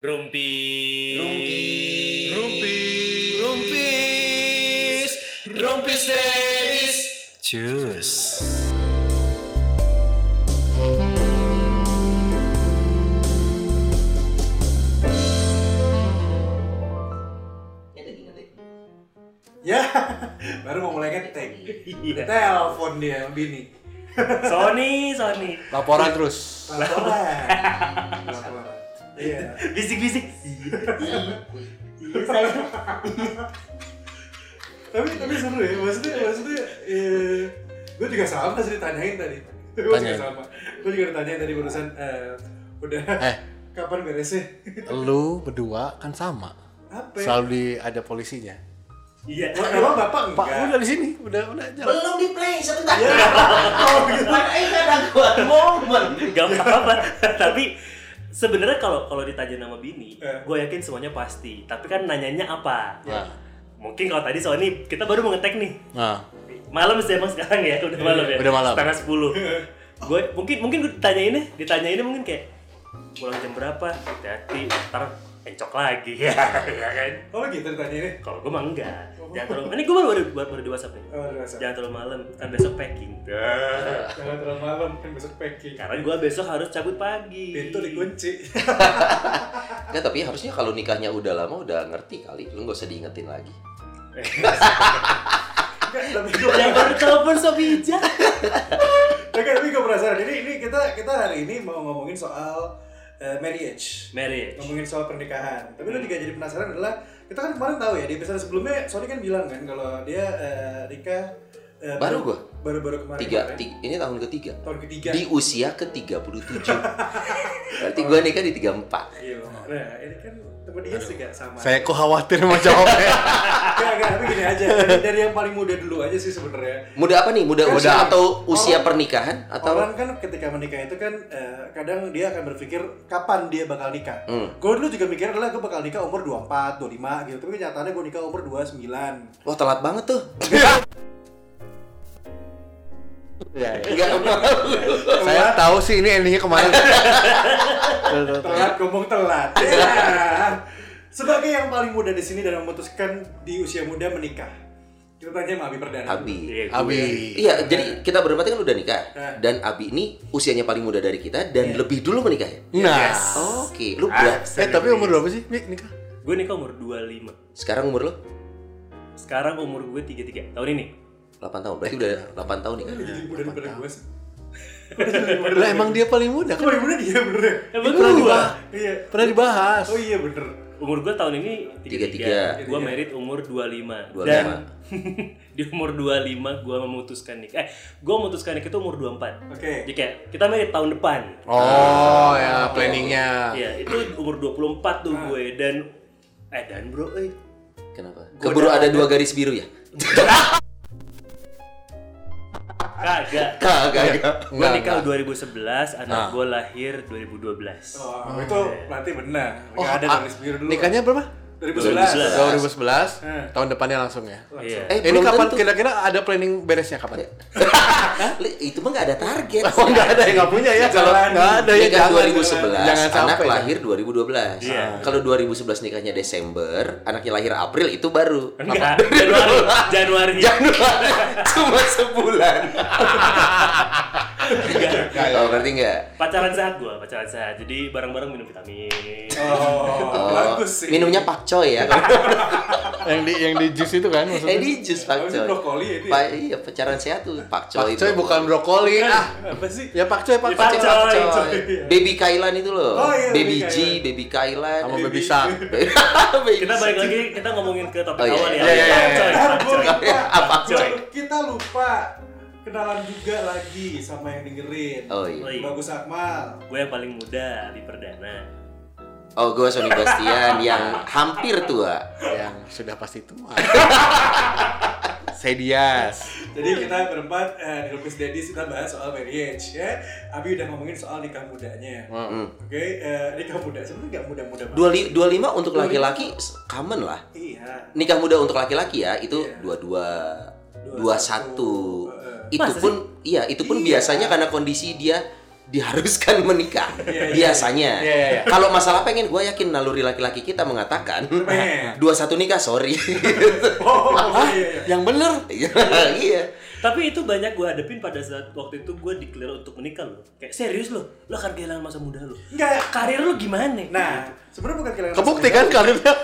Rumpi. Rumpi. Rumpi. Rumpis. Rumpis Dennis. Cus. Ya, baru mau mulai ngetek. Iya. Telepon dia bini. Sony, Sony. Laporan terus. Laporan. Iya. Bisik-bisik. Iya saya. tapi tapi seru ya, maksudnya maksudnya eh, gue juga sama sih ditanyain tadi. Gue juga sama. Gue juga ditanyain tadi urusan eh, udah Eh. kapan beresnya? Lu berdua kan sama. Apa? ya? Selalu di ada polisinya. Iya. Oh, emang bapak Pak, enggak? udah di sini, udah udah jalan. belum di play sebentar Iya. Oh, gitu. ini ada gua momen Gak apa-apa. Tapi sebenarnya kalau kalau ditanya nama bini, Eh. gue yakin semuanya pasti. Tapi kan nanyanya apa? Nah, Mungkin kalau tadi Sony, kita baru mau ngetek nih. nah. Malam sih emang sekarang ya, udah malam ya. Udah malam. Setengah sepuluh. gue mungkin mungkin gue ditanyainnya, ditanyainnya mungkin kayak pulang jam berapa? Hati-hati, ntar encok lagi ya, ya kan? Oh gitu ditanyain. Kalau gue mah enggak. Jangan terlalu. Ini gue baru baru, baru, baru di WhatsApp nih. Oh, Jangan terlalu malam, kan besok packing. Jangan terlalu malam kan besok packing. Karena gue besok harus cabut pagi. Pintu dikunci. Nggak, tapi harusnya kalau nikahnya udah lama udah ngerti kali lu nggak usah diingetin lagi Enggak, tapi gue Yang baru telepon so bijak. Oke, tapi gue penasaran. Jadi ini kita kita hari ini mau ngomongin soal eh, marriage. Marriage. Ngomongin soal pernikahan. Tapi lu juga jadi penasaran adalah kita kan kemarin tahu ya di episode sebelumnya Sony kan bilang kan kalau dia eh, nikah eh, Baru gua. baru-baru kemarin. tiga, kemarin. ti- ini tahun ketiga tahun ketiga. di usia ke 37 berarti gua nikah di 34 Iya. Nah, ini kan temen dia juga sama. Saya kok khawatir sama jawabnya. Enggak, enggak, tapi gini aja. Dari, dari yang paling muda dulu aja sih sebenarnya. muda apa nih muda Kan usia sih. atau usia Orang- pernikahan atau Orang kan ketika menikah itu kan eh, kadang dia akan berpikir kapan dia bakal nikah. Hmm. Gue dulu juga mikir adalah gue bakal nikah umur 24, 25 gitu. Tapi kenyataannya gue nikah umur 29. wah telat banget tuh Ya, ya. Saya tahu sih ini endingnya ke mana. Telat ngomong telat. Ya. Sebagai yang paling muda di sini dan memutuskan di usia muda menikah. Kita tanya sama Abi Perdana. Abi Iya, gue. Abi. Iya, jadi kita berempat kan udah nikah Eh. dan Abi ini usianya paling muda dari kita dan Iya. lebih dulu menikah ya. Nah. Oke, lu Ah, berapa? Eh, tapi umur berapa sih? Mik, nikah? Gue nikah umur 25. Sekarang umur lu? Sekarang umur gue 33 tahun ini. 8 tahun. Berarti udah 8 tahun nikah. Lu jadi muda daripada gue sih. Lah emang dia paling muda Kok kan? paling muda dia bener ya? Emang pernah dibahas. Iya. Pernah dibahas. Oh iya bener. Umur gue tahun ini 33. 33. Gue merit umur 25. 25. Dan di umur 25 gue memutuskan nikah. Eh, gue memutuskan nikah itu umur 24. Oke. Jadi kayak kita merit tahun depan. Oh, ya planningnya. Iya, itu umur 24 tuh gue dan eh dan bro, eh Kenapa? Keburu ada. dua garis biru ya? kagak. Kagak. Gue Enggak, nikah enggak. 2011, anak Nah. gue lahir 2012. Oh, itu berarti benar. Oh, ada ah, garis biru dulu. Nikahnya berapa? 2011. 2011. 2011. Hmm. Tahun depannya langsung ya. Iya. Eh, Ini belum kapan kira-kira ada planning beresnya kapan? Li, itu mah gak ada target. Oh, nggak ada yang nggak punya ya. Kalau Jalan. nggak ada ya Nikah jangan. 2011, Jangan anak lahir 2012. Iya. Kalau 2011 nikahnya Desember, anaknya lahir April itu baru. Enggak, Januari. Januari. Januari cuma sebulan. Oh, berarti enggak? Pacaran sehat gue, pacaran sehat. Jadi bareng-bareng minum vitamin. Oh, Oh, bagus sih. minumnya pakcoy ya. Yang di yang di jus itu kan eh maksudnya. di jus Oh, pakcoy. brokoli ya itu ya? Pa iya, pacaran sehat tuh pakcoy. Pakcoy bukan brokoli. Ah, Apa sih? ya pakcoy Ya, pakcoy. pakcoy. Pakcoy. Baby Kailan itu loh. Oh, iya, baby Baby G, Kailan. Baby Kailan. Sama baby shark. Baby Kita balik lagi, kita ngomongin ke topik Oh, iya. awal ya. Iya, iya, iya. Coy? Kita lupa kenalan juga lagi sama yang dengerin. Oh iya. Oh, iya. Bagus Akmal. Gue yang paling muda di perdana. Oh, gue Sony Bastian yang hampir tua. Yang sudah pasti tua. Saya Dias. Jadi kita berempat eh, di Lupis Dedis kita bahas soal marriage ya. Abi udah ngomongin soal nikah mudanya. Hmm. Oke, eh, nikah muda sebenarnya nggak muda-muda banget. Dua li- 25 untuk 25. laki-laki common lah. Iya. Nikah muda untuk laki-laki ya itu Iya. 22 21. 21. Itu Masa pun iya, itu pun Iya. biasanya karena kondisi dia diharuskan menikah Iya, iya. biasanya. Iya, iya, iya. Kalau masalah pengen, gue yakin naluri laki-laki kita mengatakan dua satu nikah sorry. Oh, iya, iya. Yang bener. iya. Tapi itu banyak gue hadepin pada saat waktu itu gue declare untuk menikah loh. Kayak serius loh, lo akan kehilangan masa muda lo. Enggak. Karir lo gimana? Nah, sebenarnya bukan kehilangan Kebukti kan karirnya.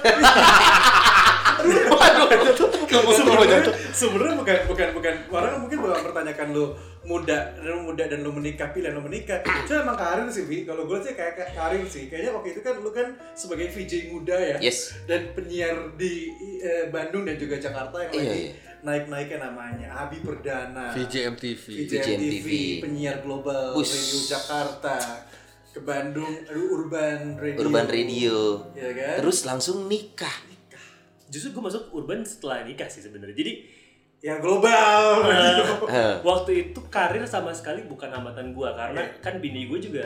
sebenarnya sebenarnya bukan bukan bukan. Orang mungkin bakal mempertanyakan lu muda lu muda dan lu menikah pilihan lu menikah. Itu emang karir sih Vi kalau gue sih kayak kayak karir sih. Kayaknya waktu itu kan lu kan sebagai VJ muda ya. Yes. dan penyiar di eh, Bandung dan juga Jakarta yang Iya, lagi iya. naik naiknya namanya Abi Perdana. VJ MTV. VJ MTV, penyiar global radio Jakarta ke Bandung aduh, Urban Radio Urban Radio. ya kan Terus langsung nikah. Justru gue masuk urban setelah nikah sih sebenarnya. Jadi ya global Eh, waktu itu karir sama sekali bukan hambatan gue karena Iya. kan bini gue juga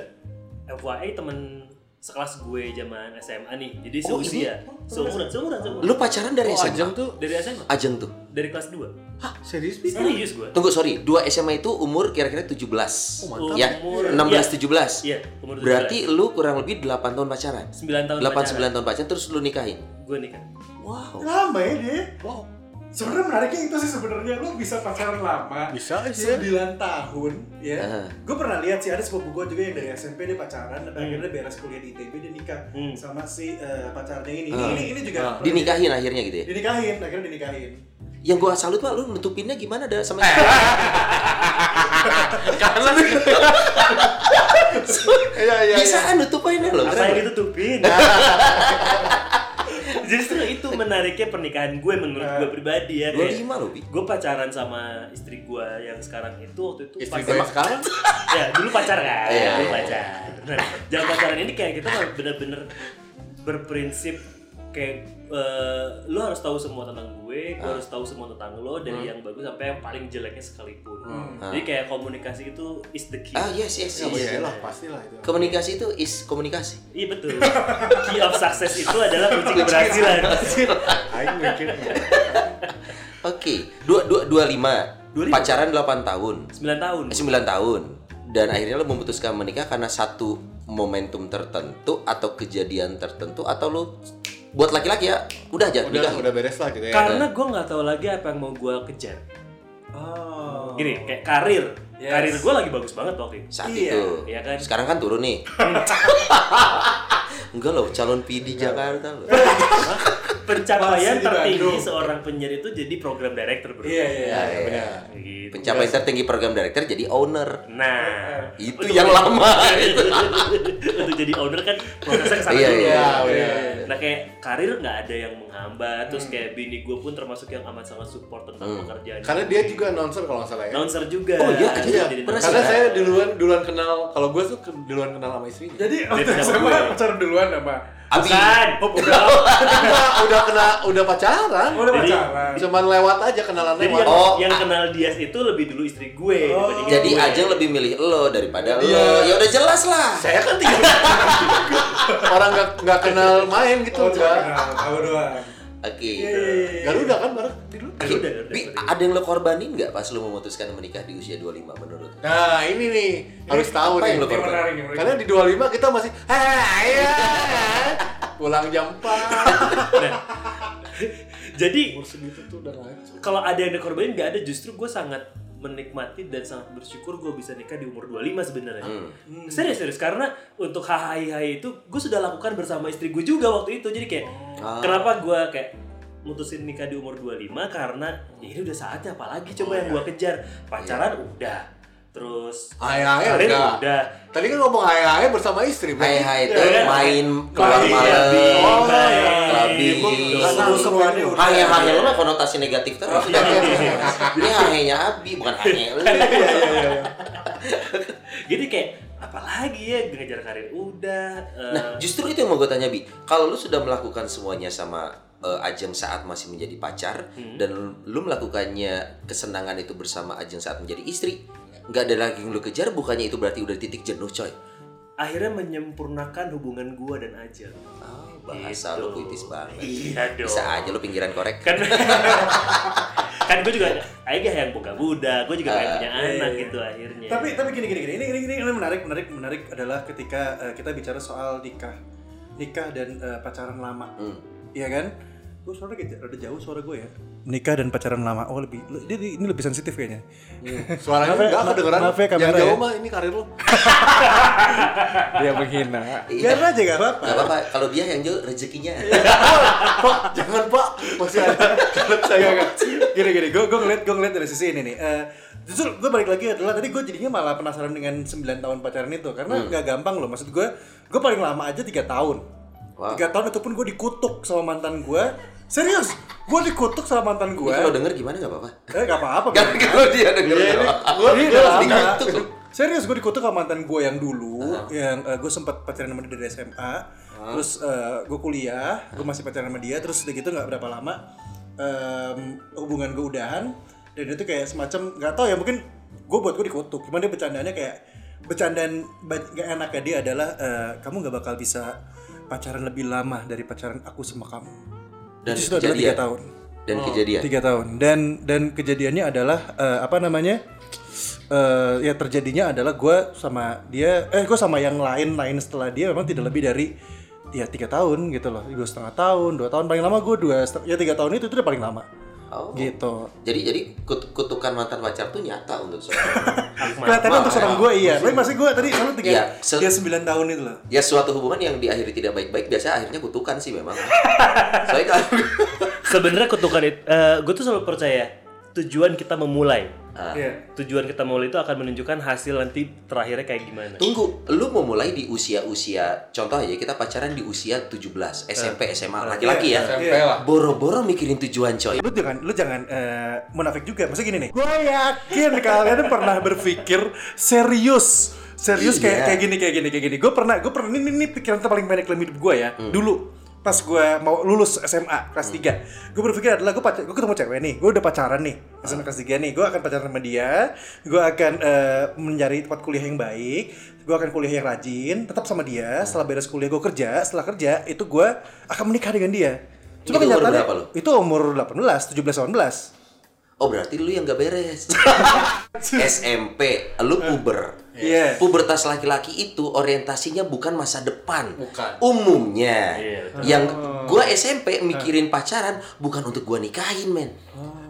FYI temen sekelas gue zaman SMA nih. Jadi Oh, seusia, seumuran, seumuran, seumuran. Lu pacaran dari Oh, SMA? Ajeng tuh Dari SMA, Ajeng tuh. dari kelas 2 Hah, serius Bi? Serius gue. Tunggu sorry, dua SMA itu umur kira-kira 17 Oh, mantap. Ya, Umur- 16-17 Iya, umur 17. Berarti lu kurang lebih 8 tahun pacaran 9 tahun 8-9 tahun pacaran terus lu nikahin Gue nikah. Wow lama ya dia Wow. Sebenarnya menariknya itu sih sebenarnya lu bisa pacaran lama Bisa sih. ya. 9 tahun ya Ah. gue pernah lihat sih ada sepupu gue juga yang dari SMP dia pacaran dan akhirnya beres kuliah di ITB dia nikah Hmm. sama si eh, pacarnya ini. Ah. ini ini juga Ah. pernah Dinikahin akhirnya gitu ya di- dinikahin akhirnya dinikahin Yang gua salut pak, lu nutupinnya gimana ada sama Karena Iya, iya. Bisa kan nutupainnya loh Apa yang ditutupin? Justru itu menariknya pernikahan gue menurut gue pribadi ya. Kayak lima loh, Bi. gue pacaran sama istri gue yang sekarang itu waktu itu Istri gue sekarang? Ya dulu pacar kan Iya, dulu pacar. Nah jangan pacaran ini kayak kita mah bener-bener berprinsip kayak eh, lo harus tahu semua tentang gue, gue harus tahu semua tentang lo dari yang bagus sampai yang paling jeleknya sekalipun. Jadi kayak komunikasi itu is the key. Ah yes yes, yes. iya lah, pastilah itu. Komunikasi itu is komunikasi Iya betul. Key of success itu adalah kunci keberhasilan. Aing mikir. Oke, dua dua dua lima 25. pacaran 8 tahun, 9 tahun. Eh, 9 tahun, dan akhirnya lo memutuskan menikah karena satu momentum tertentu atau kejadian tertentu atau lo buat laki-laki ya udah aja Udah, nikah. udah beres lah gitu ya. Karena gue nggak tahu lagi apa yang mau gue kejar. oh Gini, kayak karir. Yes. Karir gue lagi bagus banget waktu itu. Saat Iya, itu. iya kan? Sekarang kan turun nih. Enggak loh, calon PD Jakarta loh. Pencapaian tertinggi seorang penyiar itu jadi program director bro. iya iya Ya, iya benar. Gitu. Pencapaian tertinggi program director jadi owner. Nah, Itu untuk- yang lama itu. untuk jadi owner kan prosesnya ke sana Iya, dulu. iya, iya. Nah kayak karir nggak ada yang menghambat, terus kayak bini gue pun termasuk yang amat sangat support tentang pekerjaan. Karena dia juga announcer kalau nggak salah ya. announcer juga. Oh, iya, iya. Karena saya duluan duluan kenal kalau gue tuh duluan kenal sama istrinya. jadi Dia waktu duluan sama Abi. Bukan. oh udah udah kena udah pacaran. oh, udah Jadi- pacaran Cuman lewat aja kenalan Jadi lewat. yang, Oh. yang kenal Dias itu lebih dulu istri gue Oh. Jadi gue. Ajeng lebih milih lo daripada lo. Iya. Ya udah jelas lah. Saya kan tinggal orang nggak nggak kenal main gitu oh kenal tahu doang Oke. Iya, iya, iya. Garuda kan bareng di dulu. Garuda, Garuda, Bi, Garuda. ada yang lo korbanin nggak pas lo memutuskan menikah di usia 25 menurut? Nah, ini nih harus tahu nih. yang lo Ini korban? menarik. Karena di 25 kita masih hai ya. Pulang jam 4. Jadi Umur segitu tuh udah ngaco. kalau ada yang dikorbanin nggak ada justru gue sangat menikmati dan sangat bersyukur gue bisa nikah di umur 25 sebenarnya. Hmm. Serius serius karena untuk hai itu gue sudah lakukan bersama istri gue juga waktu itu. Jadi kayak Ah. kenapa gue kayak mutusin nikah di umur 25 karena ya ini udah saatnya apalagi coba yang gue kejar. Pacaran udah. Terus Hai-hai karir udah. udah. Tadi kan ngomong hai-hai bersama istri, Hai berarti. hai itu Iya, kan? main keluar malam. Oh, udah. Hai hai lo mah konotasi negatif terus. Iya, Ini hai-nya Abi bukan hai lo. Jadi kayak apalagi ya ngejar karir udah. eh, Nah, justru itu yang mau gue tanya Bi. Kalau lu sudah melakukan semuanya sama eh, Ajeng saat masih menjadi pacar Hmm. dan lu, lu melakukannya kesenangan itu bersama Ajeng saat menjadi istri, nggak ada lagi yang lu kejar, bukannya itu berarti udah titik jenuh, coy. akhirnya menyempurnakan hubungan gue dan Ajeng. Oh, bahasa Gitu. lu puitis banget. Iya dong. Bisa aja lu pinggiran korek. kan kan gue juga aja yang buka budak gue juga pengen punya anak iya. gitu akhirnya Tapi tapi gini gini gini ini ini ini, ini menarik menarik menarik adalah ketika eh, kita bicara soal nikah nikah dan eh, pacaran lama, Hmm. iya kan? Gue suara kayak rada jauh suara gue ya. Nikah dan pacaran lama. Oh lebih dia, ini lebih sensitif kayaknya. Suaranya Maaf ya, enggak kedengeran. maaf ya, kamera Yang jauh ya. mah ini karir lu. Dia menghina. Iya. Biar aja gak apa-apa. Gak apa-apa, kalau dia yang jauh rezekinya. Pak, jangan Pak. Masih ada. saya gak, gini gini gue gue ngeliat gue ngeliat dari sisi ini nih Eh, justru gue balik lagi adalah tadi gue jadinya malah penasaran dengan 9 tahun pacaran itu karena nggak gampang loh maksud gue gue paling lama aja tiga tahun Wow. tiga tahun itu pun gue dikutuk sama mantan gue serius gue dikutuk sama mantan gue kalau denger gimana gak apa-apa? eh gak apa-apa kalau dia denger Iya, gue dikutuk. Serius gue dikutuk sama mantan gue yang dulu, yang gue sempat pacaran sama dia dari SMA, terus gue kuliah, gue masih pacaran sama dia, terus udah gitu nggak berapa lama em, hubungan gue udahan, dan itu kayak semacam nggak tahu ya mungkin gue buat gue dikutuk, cuman dia bercandanya kayak bercandaan gak enaknya dia adalah eh, kamu nggak bakal bisa pacaran lebih lama dari pacaran aku sama kamu. Dan itu adalah kejadian. tiga tahun Dan kejadian. tiga tahun dan dan kejadiannya adalah eh, apa namanya eh ya terjadinya adalah gue sama dia eh gue sama yang lain lain setelah dia memang tidak lebih dari ya tiga tahun gitu loh dua setengah tahun dua tahun paling lama gue dua ya tiga tahun itu itu udah paling lama Oh. gitu Jadi jadi kut- kutukan mantan pacar tuh nyata untuk seorang. kelihatannya untuk seorang gue iya tapi masih gue tadi selalu tiga Iya, se- dia sembilan tahun itu loh ya suatu hubungan yang diakhiri tidak baik-baik biasa akhirnya kutukan sih memang. Soalnya kan sebenarnya kutukan itu gue tuh selalu percaya tujuan kita memulai Ah. Iya. tujuan kita memulai itu akan menunjukkan hasil nanti terakhirnya kayak gimana Tunggu, lu mau mulai di usia-usia contoh aja kita pacaran di usia 17, SMP, SMA, laki-laki ya. SMP lah. Boro-boro mikirin tujuan coy. lu jangan lu jangan eh, munafik juga maksudnya gini nih gue yakin kalian pernah berpikir serius serius kayak Iya. kayak gini kayak gini kayak gini gue pernah gue pernah ini, ini pikiran terpaling pendek dalam hidup gue ya dulu pas gue mau lulus SMA kelas 3 gue berpikir adalah gue pacar gue ketemu cewek nih gue udah pacaran nih SMA kelas 3 nih. Gue akan pacaran sama dia gue akan eh, mencari tempat kuliah yang baik gue akan kuliah yang rajin tetap sama dia setelah beres kuliah gue kerja setelah kerja itu gue akan menikah dengan dia. Itu umur kenyataannya berapa lu? itu umur 18, 17, 18 Oh berarti lu yang gak beres. SMP, lu puber. Iya. Pubertas laki-laki itu orientasinya bukan masa depan. Bukan. Umumnya. Iya, yang gua SMP mikirin pacaran bukan untuk gua nikahin, men.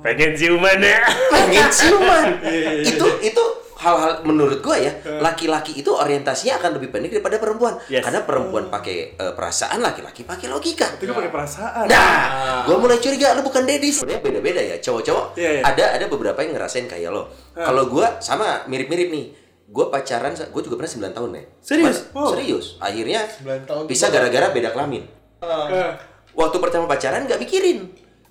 pengen ciuman ya Pengen ciuman. Iya, itu itu hal-hal menurut gua ya, laki-laki itu orientasinya akan lebih pendek daripada perempuan. Yes. Karena perempuan pakai eh, perasaan, laki-laki pakai logika. Tapi gue pakai perasaan. Nah, gue mulai curiga lu bukan dedis. Sebenarnya beda-beda ya, cowok-cowok. Iya, iya. Ada ada beberapa yang ngerasain kayak lo. Kalau gue sama mirip-mirip nih. Gue pacaran, gue juga pernah 9 tahun ya. Serius? Cuman- Serius. Akhirnya 9 tahun tuh bisa gara-gara beda kelamin. Eh, Waktu pertama pacaran nggak mikirin.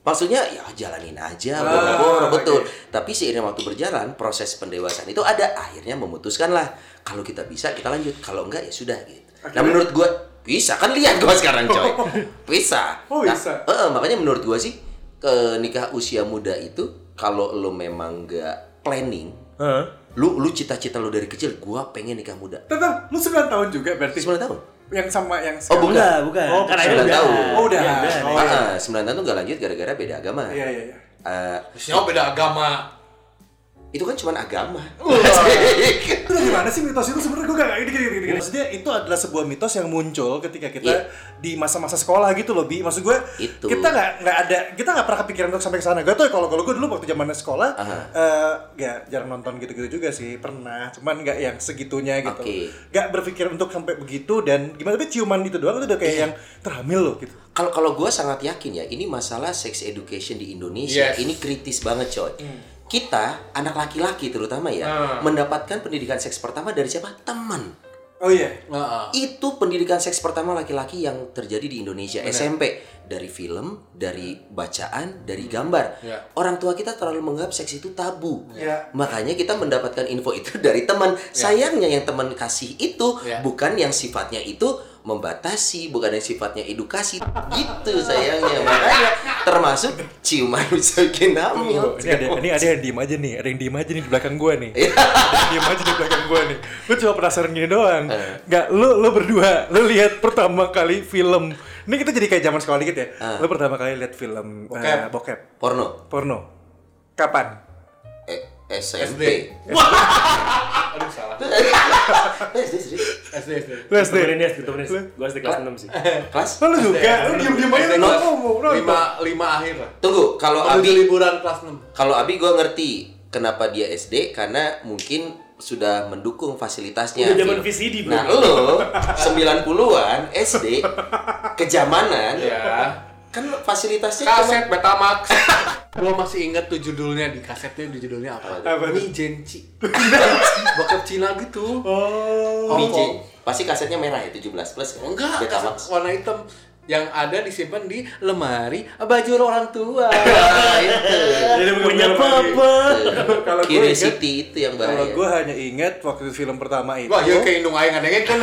Maksudnya ya jalanin aja, Ah, boro-boro betul. oke. Tapi seiring waktu berjalan, proses pendewasaan itu ada. Akhirnya memutuskan lah, kalau kita bisa kita lanjut, kalau enggak ya sudah gitu. Nah Akhirnya- menurut gue bisa kan lihat gue sekarang coy, bisa. Oh, Nah, bisa. eh, makanya menurut gue sih ke nikah usia muda itu kalau lo memang nggak planning, Hah? lu lu cita-cita lu dari kecil, gue pengen nikah muda. Tetap, lu 9 tahun juga berarti 9 tahun. Yang sama yang Oh, sekarang. bukan. enggak bukan Oh, Karena sembilan udah. tahun. Oh, udah. Iya, udah. Oh, ah, 9 tahun tuh nggak lanjut gara-gara beda agama. Iya, iya, iya. Eh, Siapa beda agama? Itu kan cuma agama. Itu dari mana sih mitos itu sebenarnya gue gak gini, gini, gini, gini. Maksudnya itu adalah sebuah mitos yang muncul ketika kita Iya. di masa-masa sekolah gitu loh, Bi. Maksud gue Itu. kita nggak nggak ada kita nggak pernah kepikiran untuk sampai ke sana. Gak tau ya kalau kalau gue dulu waktu zaman sekolah Aha. eh, ya jarang nonton gitu-gitu juga sih pernah. Cuman nggak yang segitunya gitu. Oke. Nggak berpikir untuk sampai begitu dan gimana tapi ciuman itu doang itu udah kayak Iya. yang terhamil loh gitu. Kalau kalau gue sangat yakin ya, ini masalah sex education di Indonesia, Yes. ini kritis banget coy. Kita anak laki-laki terutama ya, Hmm. mendapatkan pendidikan seks pertama dari siapa? Teman. Oh iya. Heeh. Itu pendidikan seks pertama laki-laki yang terjadi di Indonesia SMP dari film, dari bacaan, dari gambar. Ya. Orang tua kita terlalu menganggap seks itu tabu. Ya. Makanya kita mendapatkan info itu dari teman. Sayangnya yang teman kasih itu Ya. bukan yang sifatnya itu membatasi, bukan yang sifatnya edukasi. Gitu sayangnya. Makanya termasuk ciuman bisa bikin hamil. Ini ada, ini ada yang diem aja nih, ada yang diem aja nih di belakang gua nih. ada yang diem aja di belakang gua nih. Lu cuma penasaran gini doang. Nggak, lu lu berdua, lu lihat pertama kali film. Ini kita jadi kayak zaman sekolah dikit ya. Lu pertama kali lihat film eh, Bokep. bokep, Porno. porno. Kapan? SMP. Aduh salah. SD serius? SD SD. Lu SD? Temenin ya, temenin. Gue SD kelas 6 sih. Kelas? Oh, lu juga? Lu diem-diem aja lu ngomong. nonton. Lima lima akhir lah. Tunggu, kalau Abi liburan kelas 6 kalau Abi gue ngerti kenapa dia SD karena mungkin sudah mendukung fasilitasnya. Udah zaman. VCD, bro. Nah, lo 90-an SD kejamanan Ya. Kan fasilitasnya Kaset cuma Betamax. Gua masih inget tuh judulnya di kasetnya di judulnya apa? Apa? Mi Genci. Bokep Cina gitu. Oh. Mije. Pasti kasetnya merah ya 17 plus kan? Enggak, Betamax. warna hitam yang ada disimpan di lemari baju orang tua. Itu. Punya lagi. papa. Kalau gue Curiosity itu yang Kalau bahaya. gue hanya inget waktu film pertama itu. Wah, ya kayak indung aing ngadengin kan.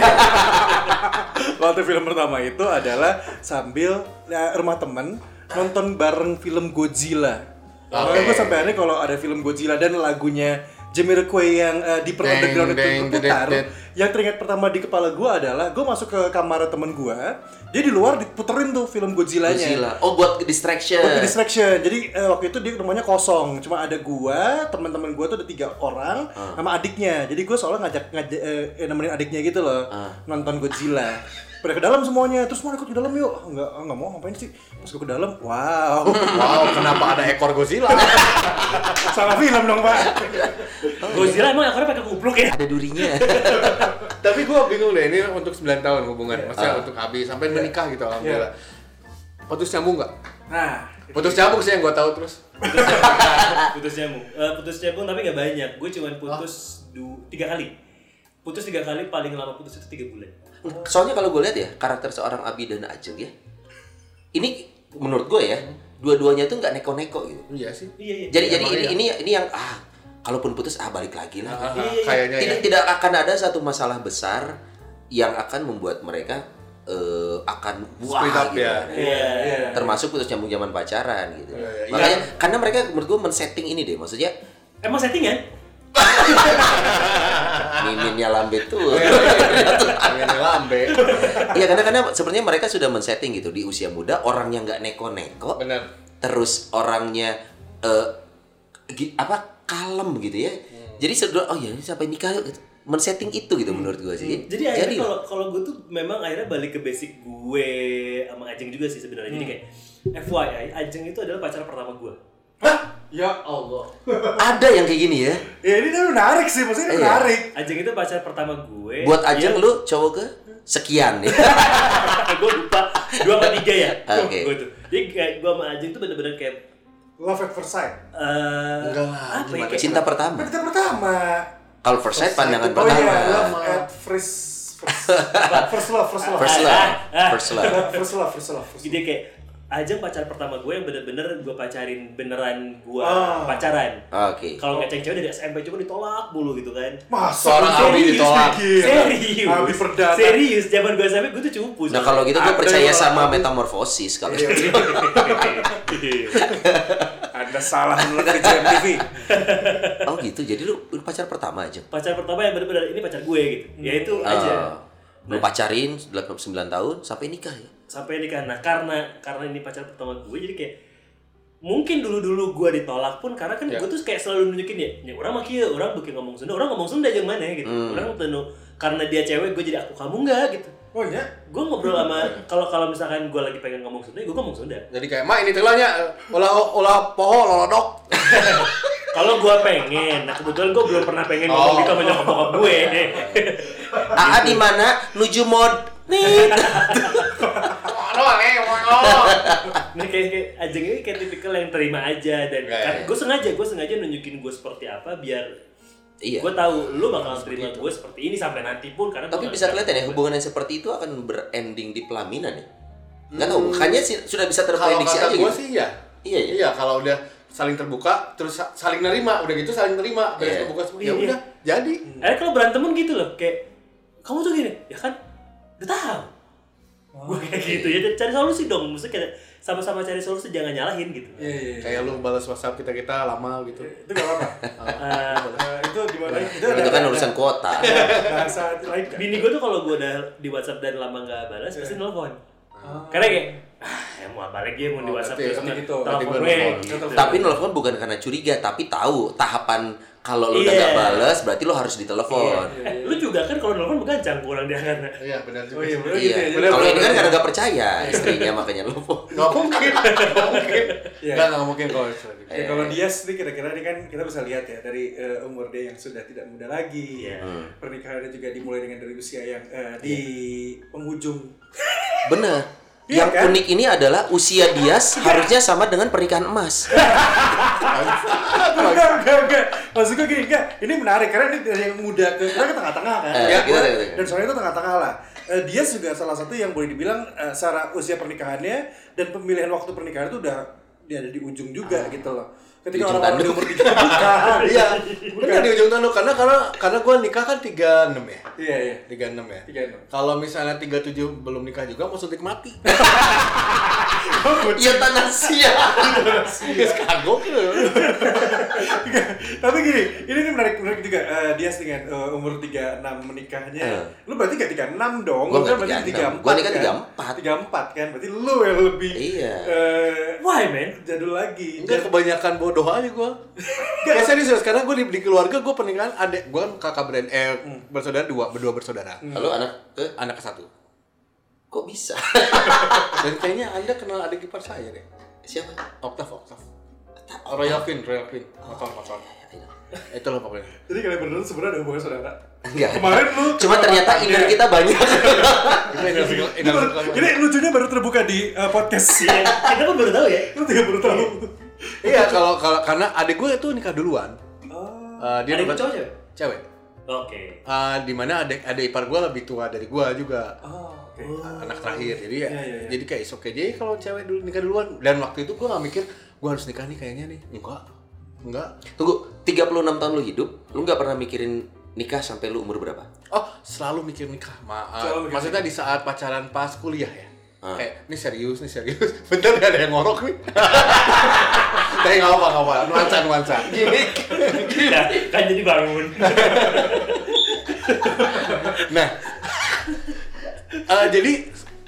waktu film pertama itu adalah sambil ya, rumah temen nonton bareng film Godzilla. Makanya gue sampai aneh kalau ada film Godzilla dan lagunya Jamiroquai yang uh, di Deng, Underground itu det. Yang teringat pertama di kepala gue adalah gue masuk ke kamar temen gue, dia di luar diputerin tuh film Godzilla-nya. Godzilla. Oh buat distraction. Buat distraction. Jadi eh, waktu itu dia rumahnya kosong, cuma ada gua, teman-teman gua tuh ada tiga orang, sama adiknya. Jadi gua soalnya ngajak ngajak eh, eh, nemenin adiknya gitu loh, nonton Godzilla. Pada ke dalam semuanya, terus mau ikut ke dalam yuk? Enggak, enggak mau ngapain sih? Pas gua ke dalam, wow, wow, kenapa ada ekor Godzilla? salah film dong pak. Godzilla emang akhirnya pakai kupluk ya? Ada durinya. Tapi gua bingung deh ini untuk 9 tahun hubungan. Maksudnya Ah. untuk Abi sampai menikah gitu alhamdulillah. Putus nyambung nggak? Nah, Putus nyambung sih yang gua tahu terus. putus nyambung Eh, putus nyambung tapi nggak banyak gue cuman putus du- tiga kali putus tiga kali paling lama putus itu tiga bulan Soalnya kalau gue lihat ya karakter seorang Abi dan Ajeng ya, ini menurut gue ya dua-duanya tuh nggak neko-neko gitu. Iya sih. iya iya Jadi jadi emang ini iya. ini ini yang ah kalaupun putus ah balik lagi lah. Ah, Iya, iya. kayaknya tidak ya. tidak akan ada satu masalah besar yang akan membuat mereka eh, akan wah Split up gitu. ya. iya iya Termasuk putus nyambung zaman pacaran gitu. Iya, iya. Makanya karena mereka menurut gue men-setting ini deh, maksudnya emang settingan miminnya lambe tuh. Pengen lambe. Iya karena karena sebenarnya mereka sudah men-setting gitu di usia muda orang yang nggak neko-neko Bener. terus orangnya eh gi- apa kalem gitu ya. Jadi sedot oh ya sampai nikah gitu. men-setting itu gitu menurut gua sih. jadi akhirnya kalau kalau gue tuh memang akhirnya balik ke basic gue sama Ajeng juga sih sebenarnya jadi kayak FYI Ajeng itu adalah pacar pertama gue ya Allah. ada yang kayak gini ya. Ya ini tuh menarik sih, maksudnya Iya. menarik. Ajeng itu pacar pertama gue Buat Ajeng lu cowok ke sekian ya. gue lupa dua apa tiga ya Oke. gue tuh jadi kayak gue sama Ajeng tuh bener-bener kayak Love at first sight. eh Enggak lah, apa ya kayak Cinta pertama. Kan kita pertama. Kalau first sight pandangan Oh pertama. iya, love at first first, first love, first love. First Ah, love. ah, ah. First love. First love, first love. First Jadi kayak Ajeng pacar pertama gue yang bener-bener gue pacarin beneran gue Ah. pacaran. Oke. Kalau ngeceng cewek dari SMP cuma ditolak mulu gitu kan. Masa Seorang Abi serius ditolak. Serius. Abi perdana. Serius, zaman gue SMP gue tuh cupu. Nah kalau gitu gue percaya sama metamorfosis kalau Iya, gitu. Anda salah menurut TV. Oh gitu. Jadi lu, lu pacar pertama aja. pacar pertama yang bener-bener ini pacar gue gitu. Ya itu aja. Oh. Lu pacarin 9 tahun sampai nikah ya. Sampai nikah. Nah karena karena ini pacar pertama gue jadi kayak mungkin dulu-dulu gue ditolak pun karena kan Ya. gue tuh kayak selalu nunjukin ya, ya orang maki orang bikin ngomong Sunda, orang ngomong Sunda aja mana gitu. Orang tenu karena dia cewek gue jadi aku kamu enggak gitu. Oh iya? Gue ngobrol sama kalau kalau misalkan gue lagi pengen ngomong Sunda, gue ngomong Sunda. Jadi kayak, "Ma, ini telanya ulah ulah poho lolodok." Kalau gue pengen, nah kebetulan gue belum pernah pengen ngomong Oh. gitu sama nyokap gue. Aa di mana? Nuju mod. Nih. Nah kayak, kayak Ajeng ini kayak tipikal yang terima aja dan Ya, ya, kan ya. gue sengaja gue sengaja nunjukin gue seperti apa biar Iya. gue tahu lu bakal terima gue seperti ini sampai nanti pun karena Tapi bisa kelihatan ya hubungan yang seperti itu akan berending di pelaminan ya. Nggak tahu, hanya sih sudah bisa Kalau terprediksi kata aja gue gitu. sih iya. Iya ya. Iya, kalau udah saling terbuka terus sa- saling nerima, udah gitu saling terima, beres Iya. terbuka semua. Iya, Ya iya. udah, jadi. Eh kalau berantem pun gitu loh kayak kamu tuh gini ya kan udah tahu gue kayak gitu ya cari solusi dong maksudnya kayak sama-sama cari solusi jangan nyalahin gitu Iya, iya. iya. Kayak lu balas WhatsApp kita-kita lama gitu. Itu gak apa-apa. Eh, Eh, itu gimana? Itu Itu kan urusan kuota. bahasa lain bini gue tuh kalau gue udah di WhatsApp dan lama nggak balas pasti nelfon karena kayak ah, ya mau malah balik dia mau di Oh, WhatsApp berarti terus gitu, telepon berarti gue telepon. gitu. Tapi nelfon bukan karena curiga, tapi tahu tahapan kalau lu udah Iya. gak bales berarti lu harus ditelepon. Eh, lu juga kan kalau nelfon begancang pulang dia kan. Iya benar juga. Oh iya, bener Iya. gitu ya. Kalau ini kan karena gak percaya istrinya makanya nelfon. Nggak mungkin, nggak mungkin. Iya. Nggak, nggak mungkin kalau itu. Ya, kalau dia sih kira-kira ini kan kita bisa lihat ya dari eh, umur dia yang sudah tidak muda lagi, Iya. pernikahannya juga dimulai dengan dari usia yang eh, di penghujung. Bener. Iya Yang kan? unik ini adalah usia dia harusnya sama dengan pernikahan emas. enggak, enggak, enggak. Maksud gue gini, enggak. Ini menarik karena ini dari yang muda ke kita ke tengah-tengah kan. Eh, Ya, kita gua- tengah-tengah. dan soalnya itu tengah-tengah lah. Eh, dia juga salah satu yang boleh dibilang eh, secara usia pernikahannya dan pemilihan waktu pernikahan itu udah dia ada di ujung juga gitu loh. Ketika Di ujung orang-orang di umur tiga bukan. Iya, benar di ujung tanduk karena karena karena gue nikah kan 36 ya. Iya, iya. 36 ya. 36. Kalau misalnya 37 belum nikah juga mau suntik mati. Iya tanah sia. Yes, kagok. Tapi gini, ini nih menarik menarik juga eh, dia dengan eh, umur 36 menikahnya. Eh. Lu berarti gak 36 dong. Gua lu kan nggak berarti 36. 34. Gua nikah kan? 34. 34 kan. Berarti lu yang lebih Iya. eh, Why man? jadul lagi. Enggak kebanyakan bodoh aja gue. Kayak serius serius karena gue di, di keluarga gue pernikahan adek gue kan kakak brand eh bersaudara dua berdua bersaudara. Lalu anak ke Anak ke satu. kok bisa? Dan kayaknya anda kenal adik ipar saya deh. Siapa? Octav Octav. Royal Queen Royal Queen. Motor motor. Itulah pokoknya. Jadi kalian berdua sebenarnya ada hubungan saudara. Enggak. Kemarin lu Cuma ternyata inner kita banyak. Ini lucunya baru terbuka di eh, podcast. Iya, kita pun baru tahu ya. Lu tiga baru tahu. Iya kalau kalau karena adik gue itu nikah duluan. Oh. Eh, dia Adik cowok cewek? Cewek. Oke. Eh, di mana adik adik ipar gue lebih tua dari gue juga. Oh, oke. anak terakhir jadi ya, Iya, iya, iya. jadi kayak oke jadi kalau cewek dulu nikah duluan dan waktu itu gue gak mikir gue harus nikah nih kayaknya nih enggak enggak Tunggu, 36 tahun lu hidup, lu nggak pernah mikirin nikah sampai lu umur berapa? oh selalu mikir nikah Ma uh, Selalu mikir maksudnya di saat pacaran pas kuliah ya Ah. kayak ini serius nih serius. Bener gak ada yang ngorok nih? Tapi nggak apa nggak apa nuansa nuansa. Gini. Nah, kan jadi bangun. nah. Eh, jadi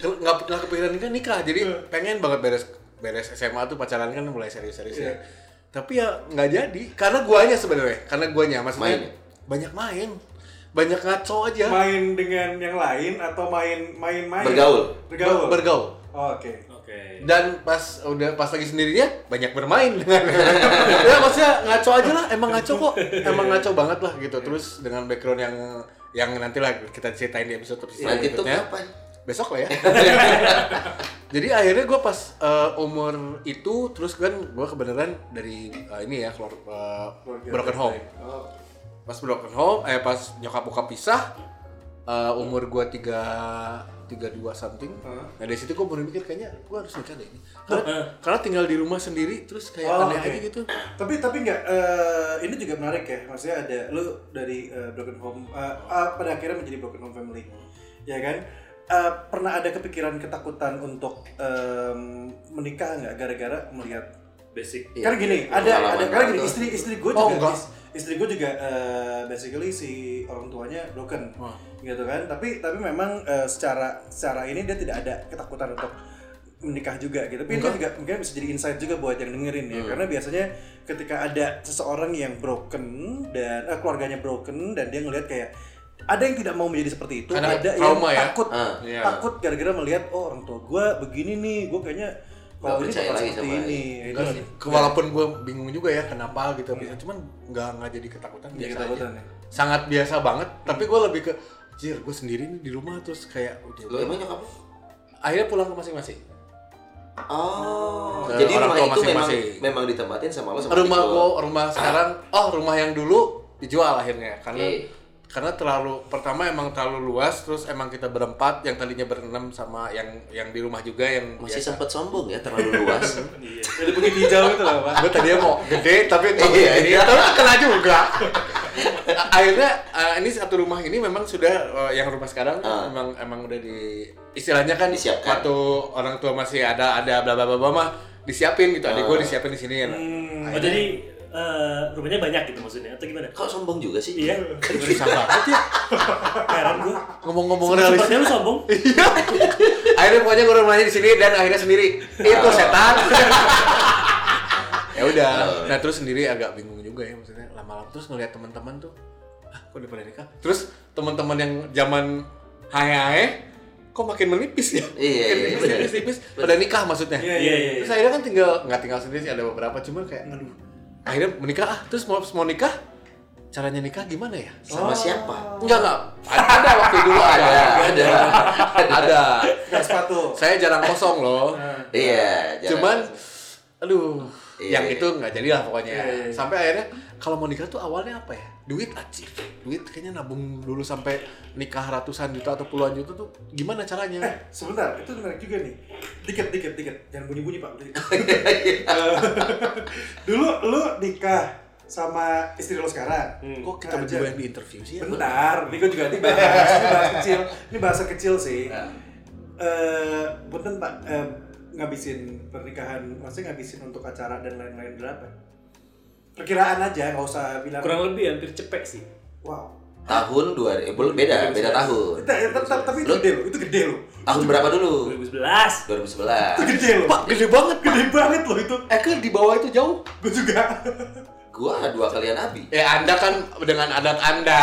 nggak nggak kepikiran nikah nikah. Jadi pengen banget beres beres SMA tuh pacaran kan mulai serius-serius ya. Iya. tapi ya nggak jadi. Karena guanya sebenarnya. Karena guanya. Maksudnya Main ya? banyak main banyak ngaco aja Main dengan yang lain atau main main main? Bergaul. Bergaul. Ber- bergaul Oh, Oke. Oke. dan pas udah pas lagi sendirinya banyak bermain ya maksudnya ngaco aja lah emang ngaco kok emang ngaco banget lah gitu terus dengan background yang yang nanti lah kita ceritain di episode episode Nanti tuh berikutnya kapan? besok lah ya jadi akhirnya gue pas eh, umur itu terus kan gue kebenaran dari eh, ini ya keluar Keluarga broken home. Oh. Pas broken home eh pas nyokap bokap pisah eh, umur gue tiga tiga dua something Hah? nah dari situ gue baru mikir kayaknya gue harus nikah deh ini karena, karena tinggal di rumah sendiri terus kayak Oh, aneh oke. aja gitu Tapi tapi nggak eh, ini juga menarik ya. Maksudnya ada lu dari eh, broken home eh, ah, pada akhirnya menjadi broken home family. Ya kan? Eh, pernah ada kepikiran ketakutan untuk em, menikah nggak gara-gara melihat Basic. Iya. Karena gini, ada Pengalaman ada karena gini istri istri gue Oh, juga enggak. Is- istri gue juga eh, basically si orang tuanya broken Wah. gitu kan. Tapi tapi memang eh, secara secara ini dia tidak ada ketakutan untuk menikah juga gitu. Tapi ini Enggak. juga mungkin bisa jadi insight juga buat yang dengerin ya. Hmm. Karena biasanya ketika ada seseorang yang broken dan eh, keluarganya broken dan dia ngelihat kayak ada yang tidak mau menjadi seperti itu, Karena ada yang trauma ya. takut Ah. Iya. takut gara-gara melihat oh orang tua gue begini nih, gue kayaknya kalau Nggak ini bakal lagi seperti sama ini. sih. Walaupun gue bingung juga ya kenapa gitu bisa cuman nggak nggak jadi ketakutan biasa ketakutan aja. ya. sangat biasa banget tapi gue lebih ke jir gue sendiri nih di rumah terus kayak udah Lu emang nyokap akhirnya pulang ke masing-masing Oh, Ke jadi rumah itu memang masing-masing. memang ditempatin sama lo sama rumah lo. gua rumah sekarang oh rumah yang dulu dijual akhirnya karena Oke. Karena terlalu pertama emang terlalu luas terus emang kita berempat yang tadinya berenam sama yang yang di rumah juga yang Masih sempat sombong ya terlalu luas. Iya. Jadi bukit hijau itu lah pak. gue tadinya mau gede tapi tapi Iya, ini iya. terus kena juga akhirnya eh, ini satu rumah ini memang sudah eh, yang rumah sekarang Ah. emang emang udah di istilahnya kan Disiapkan. waktu orang tua masih ada ada bla bla bla bla mah disiapin gitu adik Ah. gue disiapin di sini ya Hmm. Oh, jadi eh, rumahnya banyak gitu maksudnya atau gimana? Kok sombong juga sih? Iya. Bisa banget ya. Heran gua. Ngomong-ngomong realistis. Sepertinya lu sombong. akhirnya pokoknya gue rumahnya di sini dan akhirnya sendiri itu setan ya udah nah terus sendiri agak bingung juga ya maksudnya lama-lama terus ngelihat teman-teman tuh ah kok udah pada nikah terus teman-teman yang zaman hai hai kok makin menipis ya Iya, Makin iya, menipis, bener. menipis, menipis. pada nikah maksudnya Iya, iya, iya. terus akhirnya kan tinggal nggak tinggal sendiri sih ada beberapa cuma kayak aduh akhirnya menikah ah terus mau mau nikah caranya nikah gimana ya Sama siapa? enggak enggak ada waktu dulu ada Ada. ada Nggak sepatu. saya jarang kosong loh Iya. jangan- cuman aduh Iya, yang iya. itu nggak jadi lah pokoknya Iya, iya, iya. sampai akhirnya kalau mau nikah tuh awalnya apa ya duit aja duit kayaknya nabung dulu sampai nikah ratusan juta atau puluhan juta tuh gimana caranya Eh, sebentar, itu menarik juga nih. Dikit, dikit, dikit. Jangan bunyi-bunyi, Pak. Eh, Dulu lu nikah sama istri lo sekarang. kok kita Nah, berdua yang di interview sih ya? Bentar, ini gue juga nanti bahas. Ini bahas kecil. Ini bahasa kecil sih. Nah. Eh, punten Pak, eh, ngabisin pernikahan, maksudnya ngabisin untuk acara dan lain-lain berapa? Perkiraan aja, nggak usah bilang. Kurang lebih hampir cepek sih. Wow. tahun dua eh, belum beda beda tahun. Eh, tapi itu gede loh, itu gede loh. Tahun berapa dulu? 2011. 2011. Itu gede loh. pak gede banget Gede banget loh itu. eh ke di bawah itu jauh Gue juga. Gua dua kalian Abi. ya anda kan dengan adat anda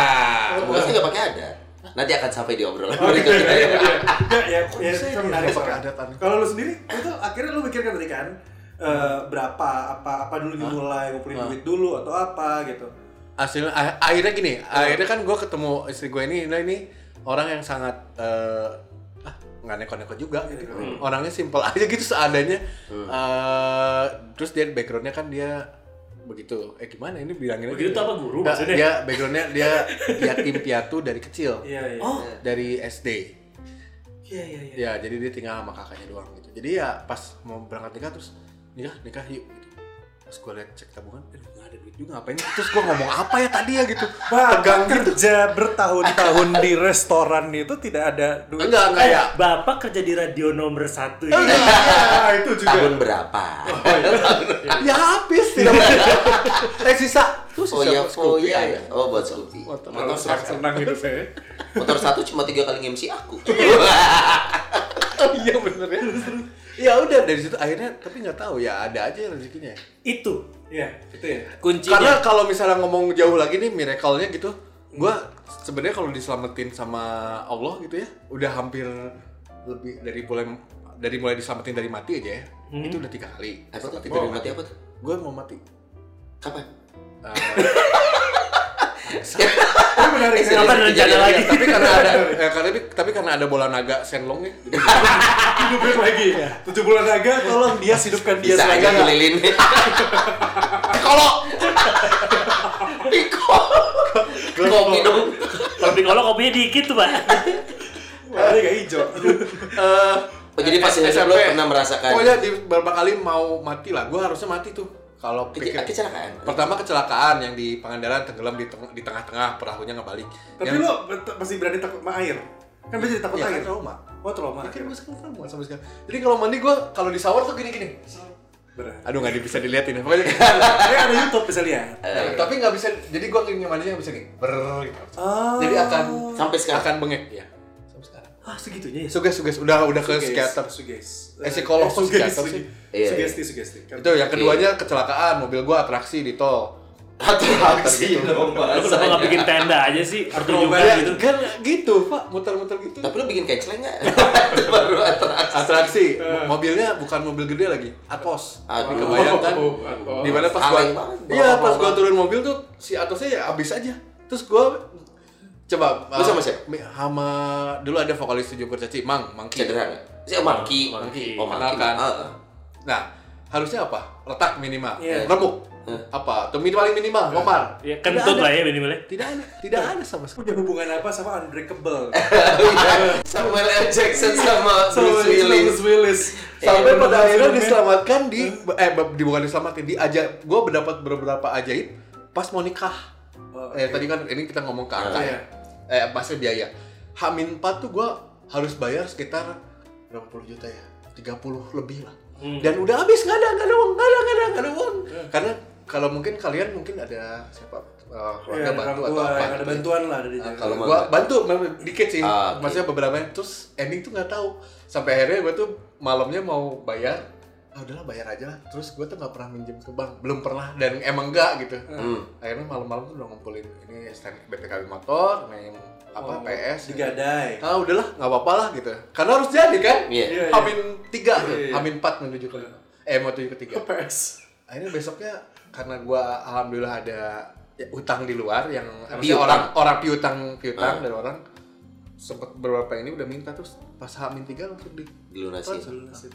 Gua sih nggak pakai ada. Nanti akan sampai di obrolan Oh, iya, berikutnya. iya, iya. Enggak, ya, ya, Saya itu menarik nggak pakai soalnya. adat aneh. Kalau lu sendiri, itu akhirnya lu mikirkan tadi kan, eh, berapa, apa, apa dulu dimulai, ngumpulin duit dulu atau apa gitu. hasilnya ah- akhirnya gini akhirnya kan gue ketemu istri gue ini nah ini orang yang sangat eh, ah nggak neko-neko juga gitu. orangnya simple aja gitu seadanya. Eh, terus dia backgroundnya kan dia begitu. Eh gimana ini bilanginnya? Begitu gitu. tuh apa guru Nggak, maksudnya? dia backgroundnya dia yatim piatu dari kecil. Iya, iya. Oh, dari SD Iya, iya, iya. ya jadi dia tinggal sama kakaknya doang gitu. Jadi ya pas mau berangkat nikah terus nikah nikah yuk gitu pas gue liat cek tabungan aduh nggak ada duit juga ngapain terus gue ngomong apa ya tadi ya gitu tegang gitu kerja bertahun-tahun di restoran itu tidak ada duit. enggak enggak ya Bapak kerja di radio nomor satu Oh. Iya, itu juga. Tahun berapa? ya habis tidak eh sisa tuh Oh sisa ya, buat oh iya. Oh buat Scoopy. Motor- motor senang senang gitu saya. Motor satu cuma tiga kali MC aku. oh iya bener ya ya udah dari situ akhirnya tapi nggak tahu ya ada aja rezekinya Itu Iya, itu ya. kuncinya. karena kalau misalnya ngomong jauh lagi nih miracle-nya gitu gua sebenarnya kalau diselamatin sama Allah gitu ya udah hampir lebih dari mulai dari mulai diselamatin dari mati aja ya itu udah tiga kali Apa Dari dari mati apa tuh? gue mau mati Kapan? Eh, Ini menarik. Eh, Kapan serius, rencana kejadian lagi? tapi karena ada eh, karena tapi karena ada bola naga senlongnya jadi Hidup baik lagi. Tujuh bulan naga, tolong dia hidupkan dia Bisa aja selagi lilin. kalau Piko. Kopi dong. Tapi kalau kopinya dikit tuh, Pak. Warnanya gak hijau. eh Oh, jadi pas SMP, SMP lo pernah merasakan pokoknya di beberapa kali mau mati lah gue harusnya mati tuh kalau pikir kecelakaan? pertama kecelakaan yang di Pangandaran tenggelam di teng- di tengah-tengah perahunya ngebalik Tapi yang, lo masih berani takut sama air? Kan biasa takut ya, kan air. trauma Oh, trauma. Akhirnya gue sekarang trauma sampai sekarang jadi kalau mandi gue kalau di shower tuh gini-gini Berat. aduh nggak bisa diliatin pokoknya Ini ada YouTube bisa lihat. Nah, tapi nggak bisa jadi gue gini mandinya nggak bisa gini ber gitu. Oh. jadi akan sampai sekarang. akan bengek ya sampai sekarang Ah, segitunya ya. suges suges udah udah ke psikiater Suges. Eh, psikolog, suges, psikiater suges. sih. Iya, Sugesti, sugesti. itu yang keduanya kecelakaan mobil gue atraksi di tol Atraksi gitu. dong Lu kenapa bikin tenda aja sih? Atau juga Ya, gitu. kan gitu pak muter-muter gitu Tapi lo bikin nggak? Itu baru atraksi. atraksi mobilnya bukan mobil gede lagi atos Aduh. kebayang kan Oh, Atos. di mana pas gua iya pas gua turun mobil tuh si atosnya ya abis aja terus gua coba Lu sama siapa? mi- sama dulu ada vokalis tujuh kurcaci mang mangki Cedera nggak? Si Mangki. Mangki. Oh Mangki. Kenalkan. Ah, ah. nah harusnya apa retak minimal Iya. remuk apa tuh minimal minimal lomar Ya, Tidak kentut lah ya minimalnya. tidak ada tidak ada sama sekali Punya hubungan apa sama Unbreakable? Samuel L. Jackson sama Bruce Willis. Bruce Willis. sampai Iya, pada akhirnya diselamatkan di eh di bukan diselamatin di aja gue mendapat beberapa ajaib pas mau nikah Oh, eh tadi kan ini kita ngomong ke angka Iya. ya eh pasnya biaya Hamin 4 tuh gue harus bayar sekitar berapa puluh juta ya 30 lebih lah Hmm. dan udah habis nggak ada nggak ada uang nggak ada nggak ada nggak ada uang karena kalau mungkin kalian mungkin ada siapa uh, keluarga Iya, orang bantu atau apa ada gitu. bantuan lah dari Nah, jaga. kalau gua bantu dikit sih Ah, oke. maksudnya beberapa terus ending tuh nggak tahu sampai akhirnya gue tuh malamnya mau bayar ah udahlah bayar aja lah terus gue tuh nggak pernah minjem ke bank belum pernah dan emang enggak gitu Hmm. akhirnya malam-malam tuh udah ngumpulin ini stand BPKB motor main apa Oh, PS digadai. ah udahlah nggak apa-apa lah gitu karena harus jadi kan Iya. Iya, iya. Hamin tiga Iya, iya. Hamin empat menuju ke lima eh mau tujuh ke tiga PS. akhirnya besoknya karena gua alhamdulillah ada ya, utang di luar yang Piutang. orang orang piutang piutang Ah. dari orang sempet beberapa ini udah minta terus pas Hamin tiga langsung di Dilunasi.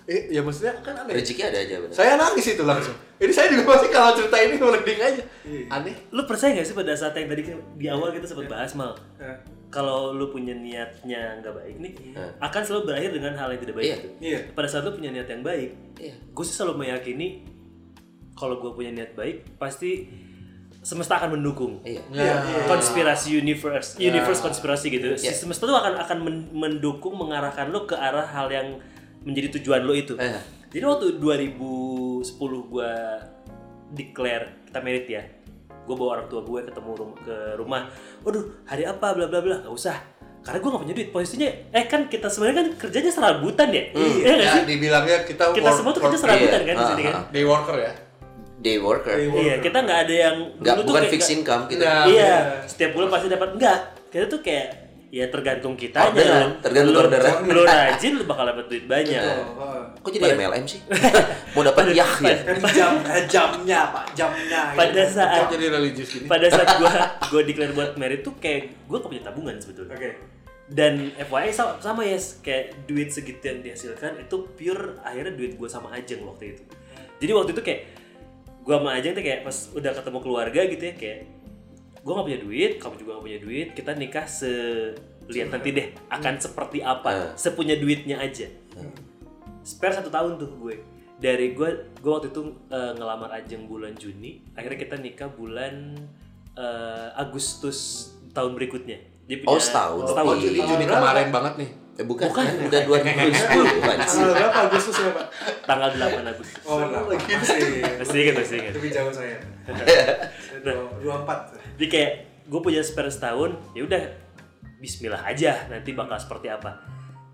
eh ya maksudnya kan aneh Rezeki ada aja benar. saya nangis itu langsung ini saya juga masih kalau cerita ini merinding aja Iya. aneh Lu percaya gak sih pada saat yang tadi di awal kita sempat bahas mal Eh, kalau lu punya niatnya nggak baik nih Hmm. akan selalu berakhir dengan hal yang tidak baik Iya. itu. Iya. Pada saat lu punya niat yang baik, Iya. gue sih selalu meyakini kalau gue punya niat baik pasti semesta akan mendukung. Iya. Iya, iya. Konspirasi universe, universe konspirasi gitu. Si Iya. semesta tuh akan akan men- mendukung mengarahkan lo ke arah hal yang menjadi tujuan lo itu. Eh. Jadi waktu 2010 gue declare kita merit ya, gue bawa orang tua gue ketemu rum- ke rumah. Waduh, hari apa? Bla bla bla. Gak usah. Karena gue gak punya duit. Posisinya, eh kan kita sebenarnya kan kerjanya serabutan ya. Iya nggak ya sih? dibilangnya kita Kita work- semua tuh kerja serabutan Iya. kan di sini kan. Day worker ya Day worker. Day Iya, kita nggak ada yang Nggak, bukan kayak- fix income gitu. Nah, iya, setiap bulan pasti dapat enggak. Kita tuh kayak ya tergantung kitanya. Orderan, tergantung Lu- orderan. Lu rajin lu bakal dapat duit banyak. Oh, oh. Kok jadi MLM sih? Mau dapat yah ya? Kan jam eh, jamnya pak jamnya. Pada gitu. saat jadi religius gini pada saat gua gua declare buat merit tuh kayak gua gak punya tabungan sebetulnya. Oke. Dan FYI sama, sama ya kayak duit segitu yang dihasilkan itu pure akhirnya duit gua sama Ajeng waktu itu. Jadi waktu itu kayak gua sama Ajeng tuh kayak pas udah ketemu keluarga gitu ya kayak gua nggak punya duit, kamu juga gak punya duit, kita nikah se lihat nanti deh akan seperti apa, Hmm. sepunya duitnya aja. Spare satu tahun tuh gue dari gue gue waktu itu eh, ngelamar Ajeng bulan Juni, akhirnya kita nikah bulan eh, Agustus tahun berikutnya. Dia Oh, setahun. oh jadi Juni kemarin banget nih Eh, bukan, udah 2010 bukan sih. Tanggal berapa Agustus ya pak? tanggal 8 Agustus. Oh, nah, masih. Masih ingat, masih ingat. Lebih jauh saya. Dua empat. Jadi kayak gue punya spare setahun, ya udah Bismillah aja nanti bakal seperti apa.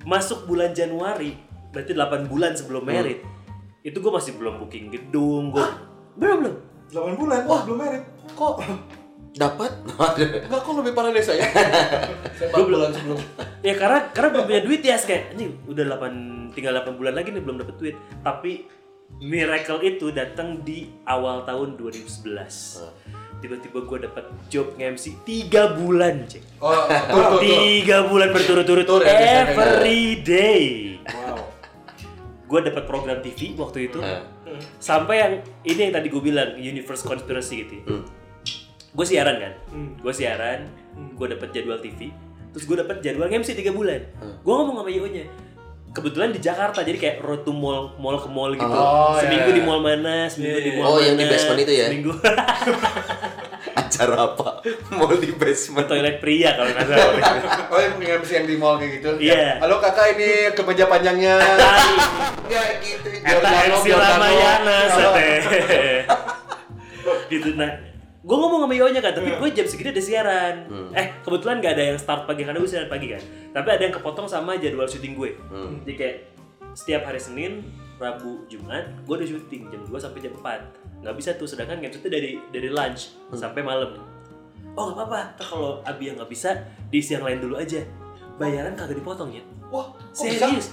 Masuk bulan Januari, berarti 8 bulan sebelum merit, itu gue masih belum booking gedung, gue belum belum. Delapan bulan. Wah belum merit. kok Dapat? enggak kok lebih parah dari saya saya bulan sebelum Ya karena karena belum punya duit ya kayak anjing udah 8 tinggal 8 bulan lagi nih belum dapet duit. Tapi miracle itu datang di awal tahun 2011. Tiba-tiba gue dapet job nge-MC 3 bulan, cek. oh tuh tuh tuh Tiga bulan berturut-turut Tur ya, biasanya. every day. Wow. Gue dapat program TV waktu itu. Eh. Sampai yang ini yang tadi gue bilang Universe Conspiracy gitu. ya. Hmm. Gue siaran kan. Hmm. Gue siaran, gue dapat jadwal TV. Terus gue dapat jadwal MC 3 bulan. Hmm. Gue ngomong sama IO-nya. Kebetulan di Jakarta, jadi kayak road to mall, mall ke mall gitu. Oh, seminggu iya. di mall mana, seminggu Iya, di iya. mall Oh, mana. yang di basement itu ya? Seminggu Acara apa? Mau di basement. toilet pria kalau nggak salah. oh yang punya MC yang di mall kayak gitu Iya. halo kakak ini kemeja panjangnya Enggak gitu. Eta MC. Ramayana sate. gitu nah. Gue ngomong sama Io-nya kan, tapi gue jam segini ada siaran. Eh, kebetulan gak ada yang start pagi karena gue siaran pagi kan. Tapi ada yang kepotong sama jadwal syuting gue. Jadi kayak setiap hari Senin, Rabu, Jumat, gue udah syuting jam 2 sampai jam 4. Nggak bisa tuh, sedangkan game itu dari dari lunch sampai malam. Oh gak apa-apa, kalau Abi yang nggak bisa, diisi yang lain dulu aja. Bayaran kagak dipotong ya. wah kok bisa Serius.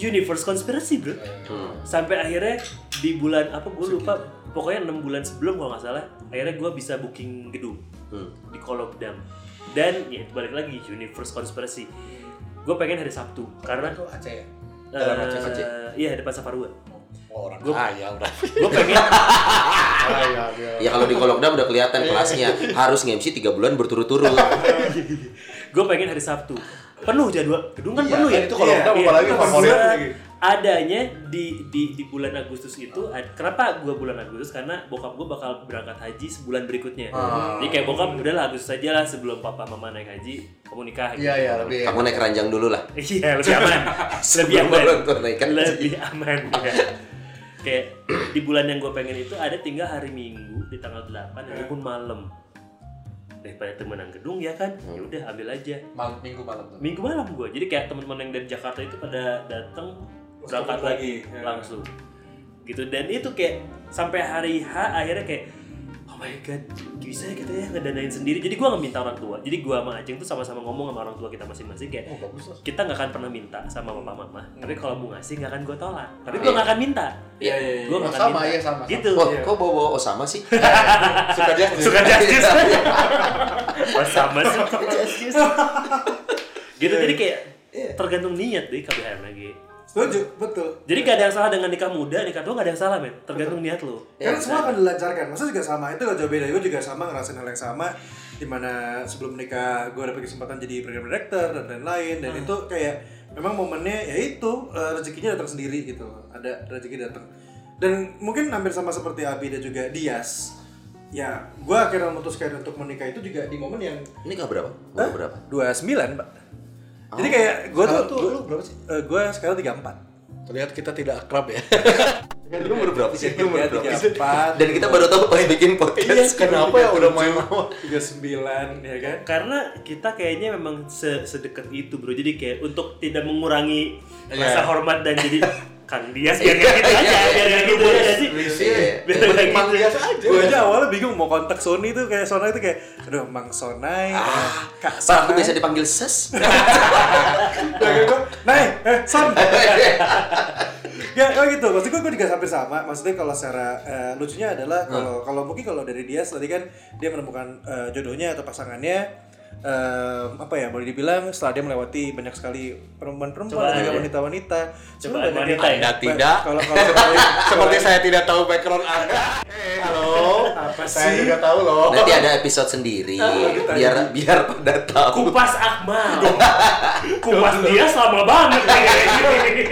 Universe conspiracy bro. Hmm. Sampai akhirnya di bulan apa gue lupa. Pokoknya enam bulan sebelum kalau nggak salah. Akhirnya gue bisa booking gedung Hmm. di Kolobdam. Dan ya itu balik lagi Universe conspiracy. Gue pengen hari Sabtu karena itu Aceh ya eh, Dalam Aceh, Aceh. iya depan Safarua. oh, orang Gua- kaya udah Gue pengen kaya Ya kalau di Kolokdam udah kelihatan kelasnya. Harus nge-MC 3 bulan berturut-turut. gue pengen hari Sabtu. Penuh jadwal gedung kan Iya, penuh ya. itu kalau udah Iya, apalagi iya. favorit lagi. adanya di di di bulan Agustus itu ad- kenapa gua bulan Agustus karena bokap gua bakal berangkat haji sebulan berikutnya Ah. jadi kayak bokap udahlah Agustus aja lah sebelum papa mama naik haji kamu nikah gitu. iya iya lebih Kamu naik keranjang dulu lah. iya lebih aman lebih aman lebih aman ya. kayak di bulan yang gue pengen itu ada tinggal hari Minggu di tanggal 8 hari pun malam daripada temenan gedung ya kan? Ya udah ambil aja. Malam minggu malam tuh. minggu malam gue jadi kayak teman-teman yang dari Jakarta itu pada datang berangkat Langsung lagi. lagi, ya. langsung. Gitu. Dan itu kayak sampai hari H akhirnya kayak my god bisa ya kita ya ngedanain sendiri. Jadi gue nggak minta orang tua. Jadi gue sama Aceng tuh sama-sama ngomong sama orang tua kita masing-masing kayak Oh bagus kita nggak akan pernah minta sama papa mama. Tapi kalau mau ngasih nggak akan gue tolak. Tapi gue nggak akan minta. Iya iya iya. gue nggak akan Sama, minta. iya, sama, sama. gitu. Wah, kok bawa-bawa? Osama sih? Suka dia. suka justice. Oh, sama sih. Gitu jadi kayak tergantung niat deh KBHM lagi Setuju, betul. jadi gak ada yang salah dengan nikah muda nikah tua gak ada yang salah men tergantung niat lo Karena semua akan dilancarkan. Maksudnya juga sama. Itu gak jauh beda. Gue juga sama ngerasain hal yang sama. Di mana sebelum menikah gue dapet kesempatan jadi program director dan lain-lain. Dan itu kayak memang momennya ya itu eh, rezekinya datang sendiri gitu. loh. Ada rezeki datang. Dan mungkin hampir sama seperti Abi dan juga Dias. Ya, gue akhirnya memutuskan untuk menikah itu juga di momen yang Ini kah berapa? Umur berapa? 29, Pak. Jadi kayak gue tuh, tuh gua- lu berapa sih? eh, gue sekarang 34. Terlihat kita tidak akrab ya. Lu umur berapa sih? Lu umur Tiga, berapa sih? Dan kita baru tahu pas bikin podcast. Kenapa ya udah main lama? 39 ya kan? karena kita kayaknya memang se- sedekat itu bro jadi kayak untuk tidak mengurangi Iya. rasa hormat dan jadi Kang Dias biar kayak gitu aja biar kayak gitu aja sih Iya. biar kayak gitu biasa aja. Gue aja awalnya bingung mau kontak Sony tuh kayak Sony itu kayak aduh Mang Sonai, Ah, Kak Pak, aku bisa dipanggil ses. Udah gitu, Nai, eh Son. ya oh gitu, maksud gue, gue juga hampir sama. Maksudnya kalau secara eh, lucunya adalah kalau kalau mungkin kalau dari dia tadi kan dia menemukan eh, jodohnya atau pasangannya eh, apa ya boleh dibilang setelah dia melewati banyak sekali perempuan-perempuan dan juga ya. wanita-wanita. Banyak wanita yang- ya? Anda tidak. Kalau kalau Seperti saya tidak tahu background Anda. Eh, halo. Apa Saya sih? juga tahu loh. Nanti ada episode sendiri biar biar pada tahu. kupas Akmal kupas dia lama banget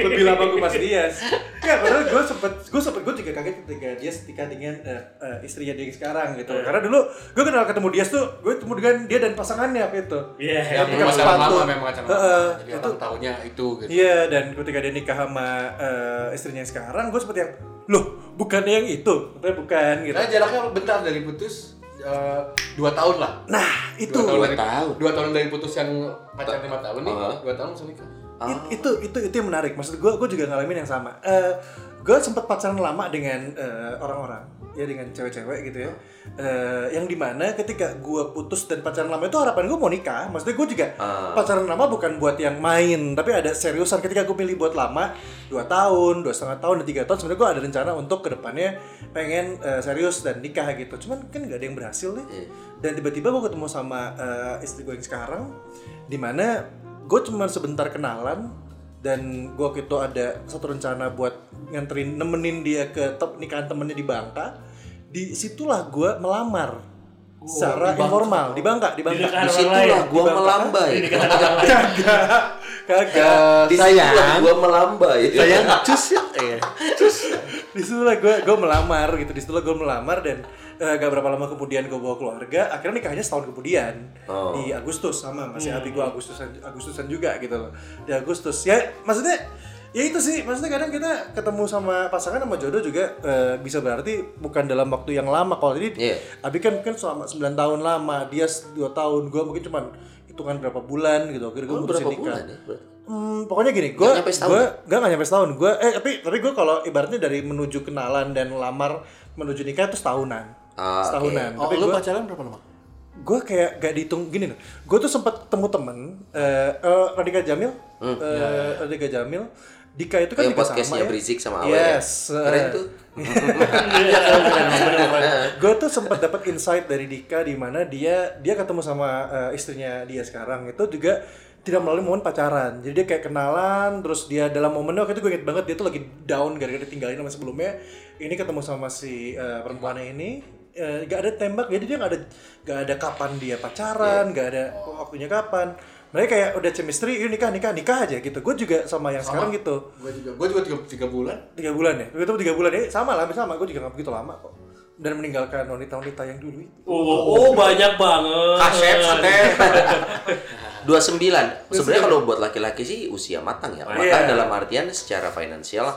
lebih lama gue pas Dias Enggak, padahal gue sempet gue sempet gue juga kaget ketika Dias ketika dengan eh, eh, istrinya dia sekarang gitu karena dulu gue kenal ketemu Dias tuh gue ketemu dengan dia dan pasangannya apa itu Iya, Ya, Ketika memang sepatu. lama memang pacaran lama. Heeh, Jadi itu- orang tahunya itu gitu. iya dan ketika dia nikah sama eh, istrinya sekarang gue seperti yang loh bukannya yang itu katanya bukan gitu Nah, jaraknya bentar dari putus eh, dua tahun lah. nah itu Dua tahun, Dua dari, tahun. dua tahun dari putus yang pacaran lima tahun nih, Uh-huh. dua tahun langsung nikah. It- itu itu itu yang menarik. Maksud gue gue juga ngalamin yang sama. Eh gue sempat pacaran lama dengan eh, orang-orang. Ya dengan cewek-cewek gitu ya. Eh yang di mana ketika gue putus dan pacaran lama itu harapan gue mau nikah. Maksudnya gue juga Ah. pacaran lama bukan buat yang main. Tapi ada seriusan. Ketika gue pilih buat lama dua tahun dua setengah tahun dan tiga tahun sebenarnya gue ada rencana untuk ke depannya pengen eh, serius dan nikah gitu. Cuman kan nggak ada yang berhasil nih. Iya. dan tiba-tiba gue ketemu sama eh, istri gue yang sekarang di mana gue cuma sebentar kenalan dan gue waktu itu ada satu rencana buat nganterin nemenin dia ke te- nikahan temennya di Bangka di situlah gue melamar secara informal di Bangka di Bangka nikahan Di orang situlah Bangka. melambai. kagak kagak Di situlah gua melambai. Sayang, cus ya. Iya. di situlah gue gue melamar gitu di situlah gue melamar dan eh, gak berapa lama kemudian gue bawa keluarga akhirnya nikahnya setahun kemudian. Oh. di Agustus sama masih abi gue Agustusan Agustusan juga gitu loh. Di Agustus. Ya maksudnya ya itu sih. Maksudnya kadang kita ketemu sama pasangan sama jodoh juga eh, bisa berarti bukan dalam waktu yang lama. Kalau tadi Iya. abi kan kan selama 9 tahun lama dia 2 tahun gue mungkin cuman hitungan berapa bulan gitu. Akhirnya gue Oh, mutusin nikah. bulan ya? Hmm, pokoknya gini, gue Nggak nyampe setahun gue nggak nggak nyampe setahun. Gue eh tapi tapi gue kalau ibaratnya dari menuju kenalan dan lamar menuju nikah itu setahunan, Ah, setahunan. Oh, tapi lu gue pacaran berapa lama? gue kayak gak dihitung gini loh. Gue tuh sempat ketemu temen, eh eh, Radika Jamil, eh, Radika Jamil. Dika itu kan Yang podcastnya sama ya. Brizik sama Awe ya? Yes. Keren eh, tuh. gue tuh sempat dapat insight dari Dika di mana dia dia ketemu sama eh, istrinya dia sekarang itu juga tidak melalui momen pacaran jadi dia kayak kenalan terus dia dalam momennya waktu itu gue inget banget dia tuh lagi down gara-gara ditinggalin sama sebelumnya ini ketemu sama si eh, perempuannya ini eh, gak ada tembak jadi dia gak ada gak ada kapan dia pacaran gak ada waktunya kapan mereka kayak udah chemistry yuk nikah nikah nikah aja gitu gue juga sama yang sekarang gitu Gue juga, gue juga tiga, tiga bulan. tiga bulan ya itu tiga bulan ya sama lah hampir sama gue juga gak begitu lama kok dan meninggalkan wanita-wanita yang dulu itu oh, oh banyak banget Kasep, sate. 29. Sebenarnya kalau buat laki-laki sih usia matang ya. Oh, Matang iya. dalam artian secara finansial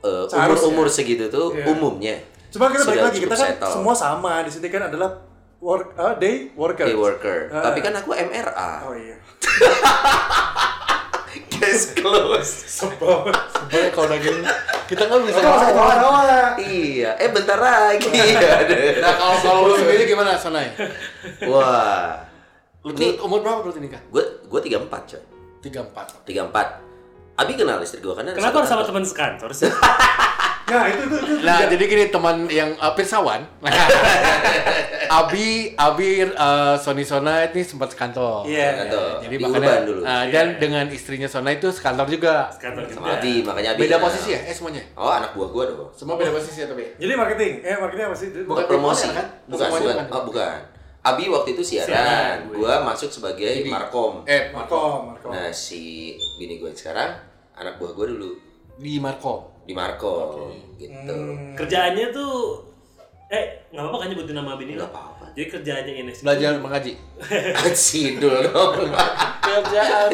Seharusnya. umur-umur segitu tuh Iya. umumnya Cuma kita balik lagi, kita kan settle. semua sama di sini kan adalah work ah, day worker. day worker. Ah. Tapi kan aku MRA. Oh iya. Case closed. Sebel. Boleh kalau udah gini. Kita nggak bisa Kita masih ngelawan. ketawa-tawa. iya, eh bentar lagi. Nah kalau kalau lu sendiri gimana Sonai? Wah. Lu Ini- tuh umur berapa berarti nikah? Gue gue 34, coy. Tiga empat. 34. Abi kenal istri gue karena Kenapa harus sama teman sekantor sih? Nah, itu itu itu. Nah jadi gini teman yang uh, pirsawan. Abi Abi uh, Sony Sona ini sempat sekantor. Iya. kantor. Jadi di makanya dulu. uh, dan dengan istrinya Sona itu sekantor juga. Sekantor sama juga. Abi, makanya Abi. Beda posisi ya? Eh semuanya. Oh, anak buah gue dong. Semua beda posisi ya tapi. Jadi marketing. Eh, marketing apa sih? Bukan promosi kan? Bukan, bukan. bukan. Oh, bukan. Abi waktu itu Siaran, siaran, gue. gua masuk sebagai Jadi- markom. Eh Markom, Markom. Nah, si bini gue sekarang anak buah gue dulu di Marco. Di Markom gitu. Hmm. Kerjaannya tuh eh nggak apa-apa kan nyebutin nama bini? Nggak apa-apa. Jadi kerjaannya Ines itu- Belajar mengaji. Sidul dong. Kerjaan.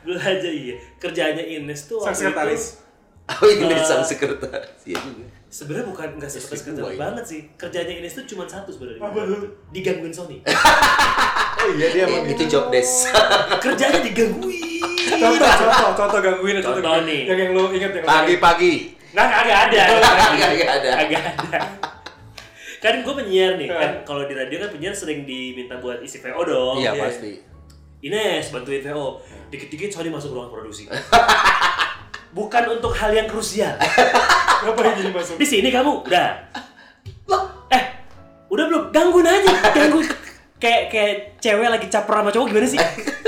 belajar iya. Kerjaannya Ines tuh Sang sekretaris. Oh, ini Eh, sang sekretaris. Iya juga. sebenarnya bukan nggak sekretaris sekretaris ini. banget sih. Kerjaannya Ines tuh cuma satu sebenarnya. Apa tuh? Digangguin Sony. Oh iya dia emang Itu job desk. Kerjanya digangguin. Contoh, contoh, contoh gangguin contoh. Contoh nih. Yang yang lu ingat yang lu pagi-pagi. Nah, kagak ada. Kagak ada. Kagak ada. Kan gue penyiar nih, kan kalau di radio kan penyiar sering diminta buat isi VO dong. Iya iya. pasti. Ines bantuin VO. Dikit-dikit Sony masuk ruangan produksi. Bukan untuk hal yang krusial. Ngapain jadi masuk? Di sini kamu udah. Eh, udah belum? Gangguin aja, gangguin. Kayak kayak cewek lagi caper sama cowok gimana sih?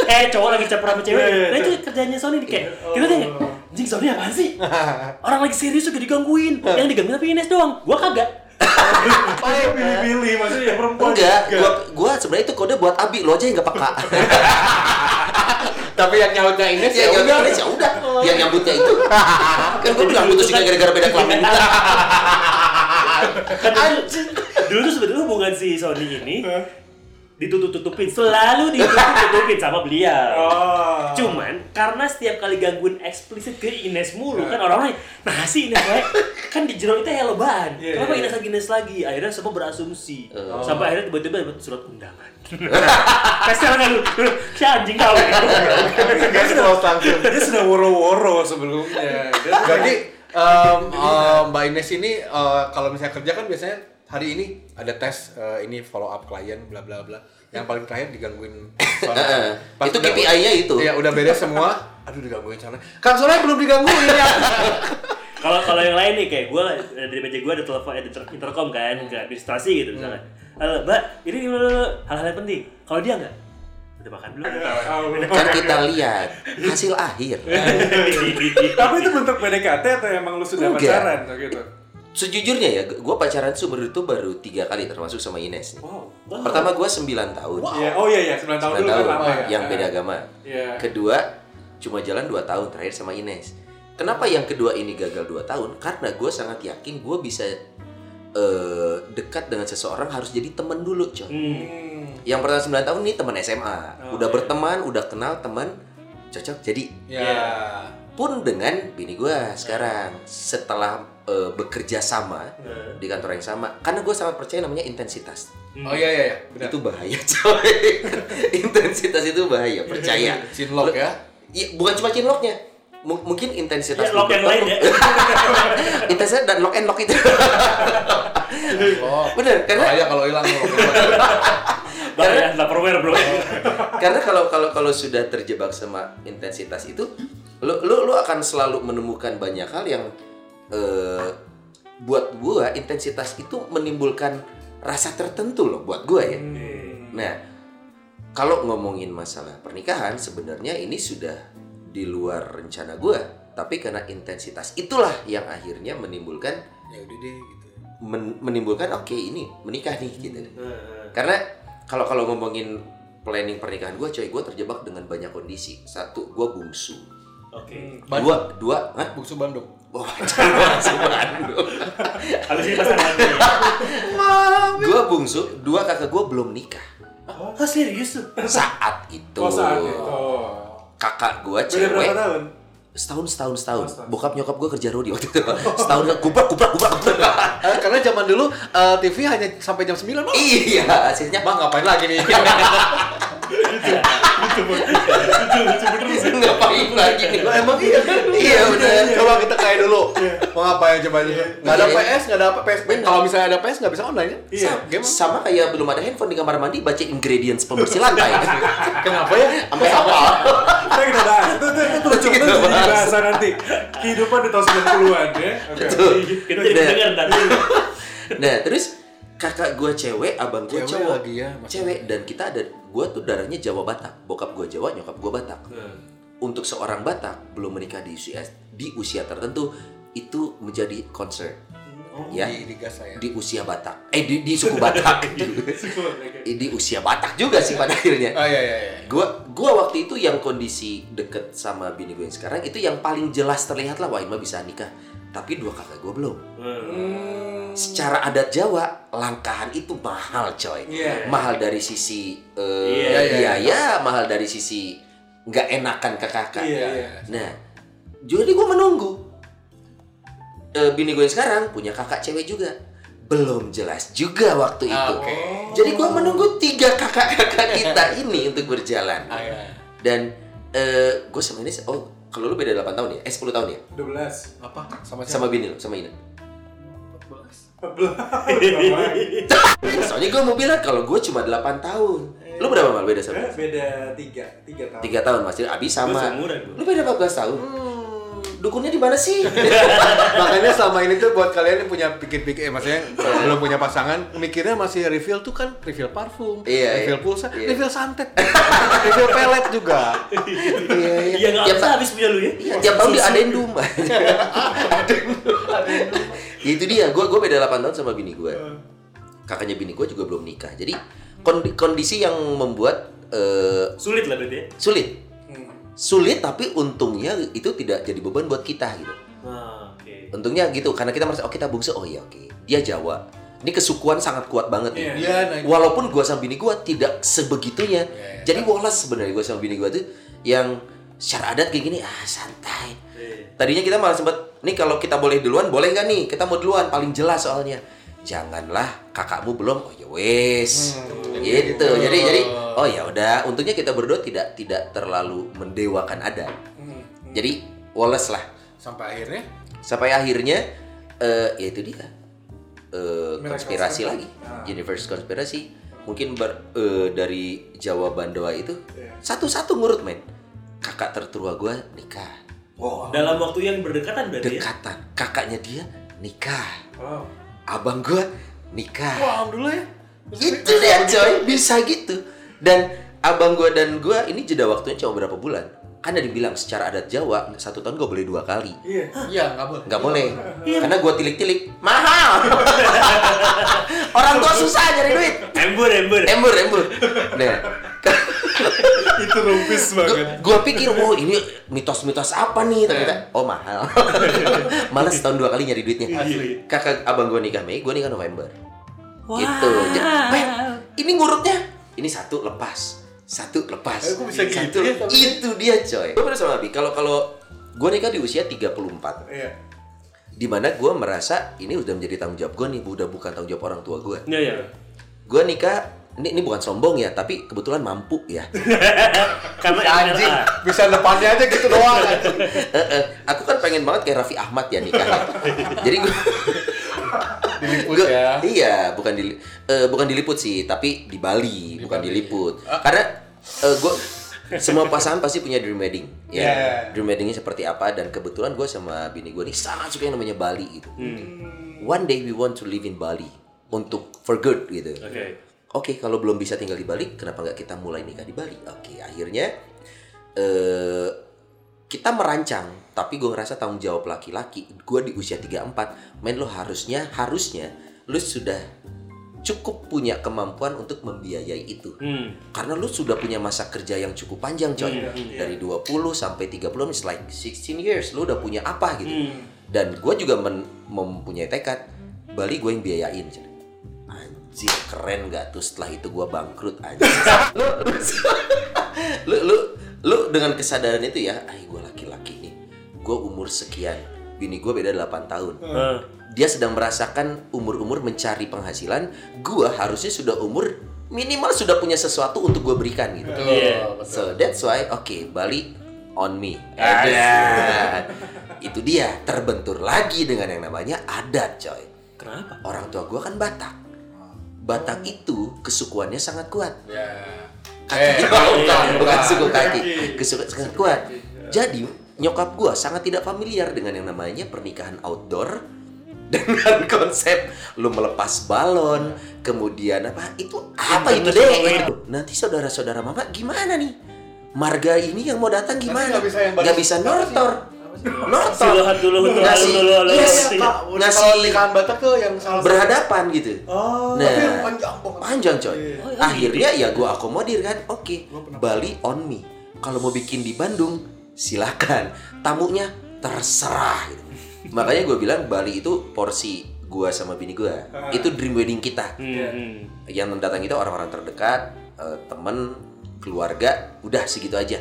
Eh, cowok lagi caper sama cewek. Iya, iya, Nah, itu cowok. kerjanya Sony nih kayak. Oh. Kita tanya, anjing Sony apaan sih? Orang lagi serius juga digangguin. Yang digangguin tapi Ines doang. Gua kagak. Paling pilih-pilih maksudnya yang perempuan. Enggak, juga. gua gua sebenarnya itu kode buat Abi, lo aja yang gak peka. Tapi yang nyautnya Ines ya ya udah, udah. ya udah. Yang nyambutnya itu. Kan gua bilang putus juga gara-gara beda kelamin. Kan dulu, dulu tuh sebetulnya hubungan si Sony ini ditutup-tutupin, selalu ditutup-tutupin sama beliau. Oh. Cuman karena setiap kali gangguin eksplisit ke Ines mulu kan orang-orang nah si Ines wae kan di jero itu ya loban. Iya, Kenapa iya, Ines lagi Ines lagi? Akhirnya semua berasumsi. Oh. Sampai akhirnya tiba-tiba dapat surat undangan. Kasih orang dulu. Si anjing kau. Langsung. Dia sudah woro-woro sebelumnya. Berarti em, em, Mbak Ines ini eh, kalau misalnya kerja kan biasanya hari ini ada tes eh, ini follow up klien bla bla bla. Yang paling terakhir digangguin. Pas Itu KPI-nya itu. Iya, udah beres semua. Aduh digangguin Sona. Kang Sona belum digangguin ya. Kalau kalau yang lain nih kayak gue dari meja gue ada telepon ada inter- intercom kan ke administrasi gitu misalnya. Halo Mbak, ini hal-hal yang penting. Kalau dia nggak, udah makan belum? Kan kita lihat hasil akhir. Tapi itu bentuk PDKT atau emang lu sudah pacaran gitu? Sejujurnya ya, gue pacaran seumur itu baru tiga kali termasuk sama Ines. nih. Wow. Pertama gue 9 tahun. Iya, oh iya iya, 9 tahun 9 dulu kan tahun lama ya. yang beda agama. Iya. Kedua cuma jalan 2 tahun terakhir sama Ines. Kenapa yang kedua ini gagal 2 tahun? Karena gue sangat yakin gue bisa eh, dekat dengan seseorang harus jadi temen dulu, coy. Hmm. Yang pertama 9 tahun ini teman SMA. Oh, udah iya. berteman, udah kenal teman, cocok jadi. Ya. Pun dengan bini gue sekarang setelah eh, bekerja sama Nah. di kantor yang sama, karena gue sangat percaya namanya intensitas. Oh iya iya iya, benar. Itu bahaya, coy. intensitas itu bahaya, percaya. Cinlok ya. Iya, bukan cuma cinloknya. M- mungkin intensitas Ya, lock yang lain ya. intensitas dan lock and lock itu. Oh. Bener, karena Bahaya kalau hilang loh. Bahaya, Tupperware bro. karena kalau kalau kalau sudah terjebak sama intensitas itu, lu lu lu akan selalu menemukan banyak hal yang eh, buat gua intensitas itu menimbulkan rasa tertentu loh buat gua ya. Nah, kalau ngomongin masalah pernikahan sebenarnya ini sudah di luar rencana gua, tapi karena intensitas itulah yang akhirnya menimbulkan Ya udah deh gitu. men- menimbulkan oke ini menikah nih gitu. Nah, Karena kalau kalau ngomongin planning pernikahan gue, coy, gue terjebak dengan banyak kondisi. Satu, gue bungsu. Oke. Dua, dua, hah? Bungsu Bandung. Wah, jangan Bandung. Pasangan ya. Gue bungsu, dua kakak gue belum nikah. Oh serius tuh? Saat itu, Oh saat itu. kakak gue Beda berapa cewek tahun? Setahun setahun setahun. setahun. Bokap nyokap gue kerja rodi waktu itu. Setahun kuprak kuprak kuprak. kuprak. Eh, karena zaman dulu eh, TV hanya sampai jam 9 doang. iya, hasilnya Bang ngapain lagi nih? ngapain lagi nih? Lah emang iya. Iya udah. Coba kita kayak dulu. Mau ngapain coba aja. Enggak ada Iya. PS, enggak ada apa PS. Kalau misalnya ada PS enggak bisa online ya? Iya. Sama kayak belum ada handphone di kamar mandi baca ingredients pembersih lantai. Kenapa ya? Sampai apa? Kita. Itu itu itu lucu Kita itu jadi bahas. bahasan nanti. Kehidupan di tahun 90-an ya. Oke. Betul. Kita jadi Nah. dengar dan Nah, terus kakak gua cewek, abang gua Cewek cowok. lagi ya, maksudnya. Cewek dan kita ada gua tuh darahnya Jawa Batak. Bokap gua Jawa, nyokap gua Batak. Untuk seorang Batak belum menikah di usia di usia tertentu itu menjadi concern. Ya. Di, di gas. Di usia Batak. Eh di, di suku Batak. di usia Batak juga sih pada akhirnya. Oh iya iya iya. Gua gua waktu itu yang kondisi deket sama bini gue yang sekarang itu yang paling jelas terlihat lah wah bisa nikah. Tapi dua kakak gue belum. Secara adat Jawa, langkahan itu mahal coy. Iya. Mahal dari sisi eh, Iya, iya, biaya, mahal dari sisi nggak enakan ke kakak. Iya, iya. Nah, jadi gue menunggu. Eh, bini gue yang sekarang punya kakak cewek juga. Belum jelas juga waktu itu. oke. Jadi gue menunggu tiga kakak-kakak kita ini untuk berjalan. Ah, iya. Dan eh gue sama ini, oh kalau lu beda 8 tahun ya? Eh 10 tahun ya? 12. Apa? Sama Sama bini lu, sama Ina. 14. Soalnya gue mau bilang kalau gue cuma 8 tahun. Lu berapa mal beda sama? Eh, Beda 3, 3 tahun. 3 tahun masih Abi sama. Lu beda 14 tahun. Dukunnya di mana sih? Makanya selama ini tuh buat kalian yang punya pikir-pikir, eh, maksudnya belum punya pasangan, mikirnya masih refill tuh kan refill parfum, Iya, refill iya. pulsa, Iya. refill santet, refill pelet juga. Iya, Iya nggak Tiap bisa ta- habis punya lu ya. Iya, tiap tahun diadain Duma. Ya itu dia, gue gue beda 8 tahun sama bini gue. Kakaknya bini gue juga belum nikah. Jadi kondi- kondisi yang membuat eh, Sulit lah berarti ya. sulit. Sulit tapi untungnya itu tidak jadi beban buat kita gitu. Nah, oke. Untungnya gitu karena kita merasa oh kita bungsu oh iya oke. Dia Jawa. Ini kesukuan sangat kuat banget nih. Iya. Iya, nah, Walaupun gua sama bini gua tidak sebegitunya. Iya, iya. Jadi woles sebenarnya gua sama bini gua tuh yang secara adat kayak gini ah santai. Iya. Tadinya kita malah sempet nih kalau kita boleh duluan boleh nggak nih? Kita mau duluan paling jelas soalnya. Janganlah kakakmu belum. Oh ya wes. Hmm, gitu. gitu. Jadi jadi oh ya udah untungnya kita berdua tidak tidak terlalu mendewakan adat. Hmm. Jadi woles lah. sampai akhirnya Sampai akhirnya eh ya itu dia. Eh, Miracle konspirasi lagi. Ah. Universe konspirasi. Mungkin ber- eh, dari Jawa Bandoa itu Iya. satu-satu ngurut men. Kakak tertua gua nikah. Wow. Dalam waktu yang berdekatan berarti ya. Dekatan. Kakaknya dia nikah. Wow. Abang gua nikah. wah alhamdulillah ya Itu dia coy, bisa gitu. Dan abang gua dan gua ini jeda waktunya cuma berapa bulan? Kan ada dibilang secara adat Jawa satu tahun gak boleh dua kali. Iya. iya nggak boleh Nggak boleh. Karena gua tilik-tilik mahal. Orang tua susah nyari duit. Embur, embur. Embur, embur. Nah, Itu rumpis banget. gua pikir, wow ini mitos-mitos apa nih? Ternyata, oh mahal. Malah setahun dua kali nyari duitnya. Asli. Kakak abang gua nikah Mei, gua nikah November. Gitu. Ja- Men, ini ngurutnya. Ini satu lepas, satu lepas. Eh, bisa satu, gitu ya, tapi? Itu dia coy. Gue pernah sama Abi, kalau kalau gue nikah di usia 34 Iya. Di mana gue merasa ini udah menjadi tanggung jawab gue nih, udah bukan tanggung jawab orang tua gue. Iya, iya. Gue nikah, ini, ini bukan sombong ya, tapi kebetulan mampu ya. Karena anjing bisa depannya aja gitu doang anjing. Aku kan pengen banget kayak Raffi Ahmad ya nikahnya. Jadi gue diliput Gua- ya Iya, bukan di eh, bukan diliput sih, tapi di Bali, Di bukan Bali. diliput. Karena eh, gua semua pasangan pasti punya dream wedding, ya. Yeah. Dream weddingnya seperti apa dan kebetulan gue sama bini gue nih sangat suka yang namanya Bali gitu. One day we want to live in Bali untuk for good gitu. Oke. Oke, kalau belum bisa tinggal di Bali, kenapa nggak kita mulai nikah di Bali? Oke, akhirnya eh kita merancang, tapi gue ngerasa tanggung jawab laki-laki, gue di usia 34, men lo harusnya, harusnya lo sudah cukup punya kemampuan untuk membiayai itu. Hmm. Karena lu sudah punya masa kerja yang cukup panjang coy. Iya, iya. Dari 20 sampai 30 it's like 16 years. Lu udah punya apa gitu. Hmm. Dan gue juga men- mempunyai tekad Bali gue yang biayain. coy. Anjir keren gak tuh setelah itu gue bangkrut anjir. lu, lu, lu, lu, dengan kesadaran itu ya, ay gue laki-laki nih. gue umur sekian, bini gue beda 8 tahun. Eh, Dia sedang merasakan umur-umur mencari penghasilan, gue harusnya sudah umur minimal sudah punya sesuatu untuk gue berikan gitu. Iya. So that's why, oke, Bali on me. Adat. Itu dia terbentur lagi dengan yang namanya adat, coy. Kenapa? Orang tua gue kan Batak. Batak itu kesukuannya sangat kuat. Ya. Kaki Eh, bukan, bukan suku kaki, kesukuan sangat kuat. Jadi nyokap gue sangat tidak familiar dengan yang namanya pernikahan outdoor dengan konsep lu melepas balon, kemudian apa itu apa itu deh? Nanti saudara-saudara mama gimana nih? Marga ini yang mau datang gimana? nggak bisa bisa apa sih? Nortor. Siluhat dulu, dulu, nikahan Batak tuh yang salah berhadapan gitu. Oh. Nah, Tapi yang panjang banget. panjang coy. Iya. Oh, iya, Akhirnya ya gue akomodir kan. Oke, pernah- Bali on me. Kalau mau bikin di Bandung, silakan. Tamunya terserah. Gitu. Makanya gue bilang Bali itu porsi gue sama bini gue. Ah. Itu dream wedding kita. Hmm, hmm. Yang mendatang itu orang-orang terdekat, eh, temen, keluarga, udah segitu aja.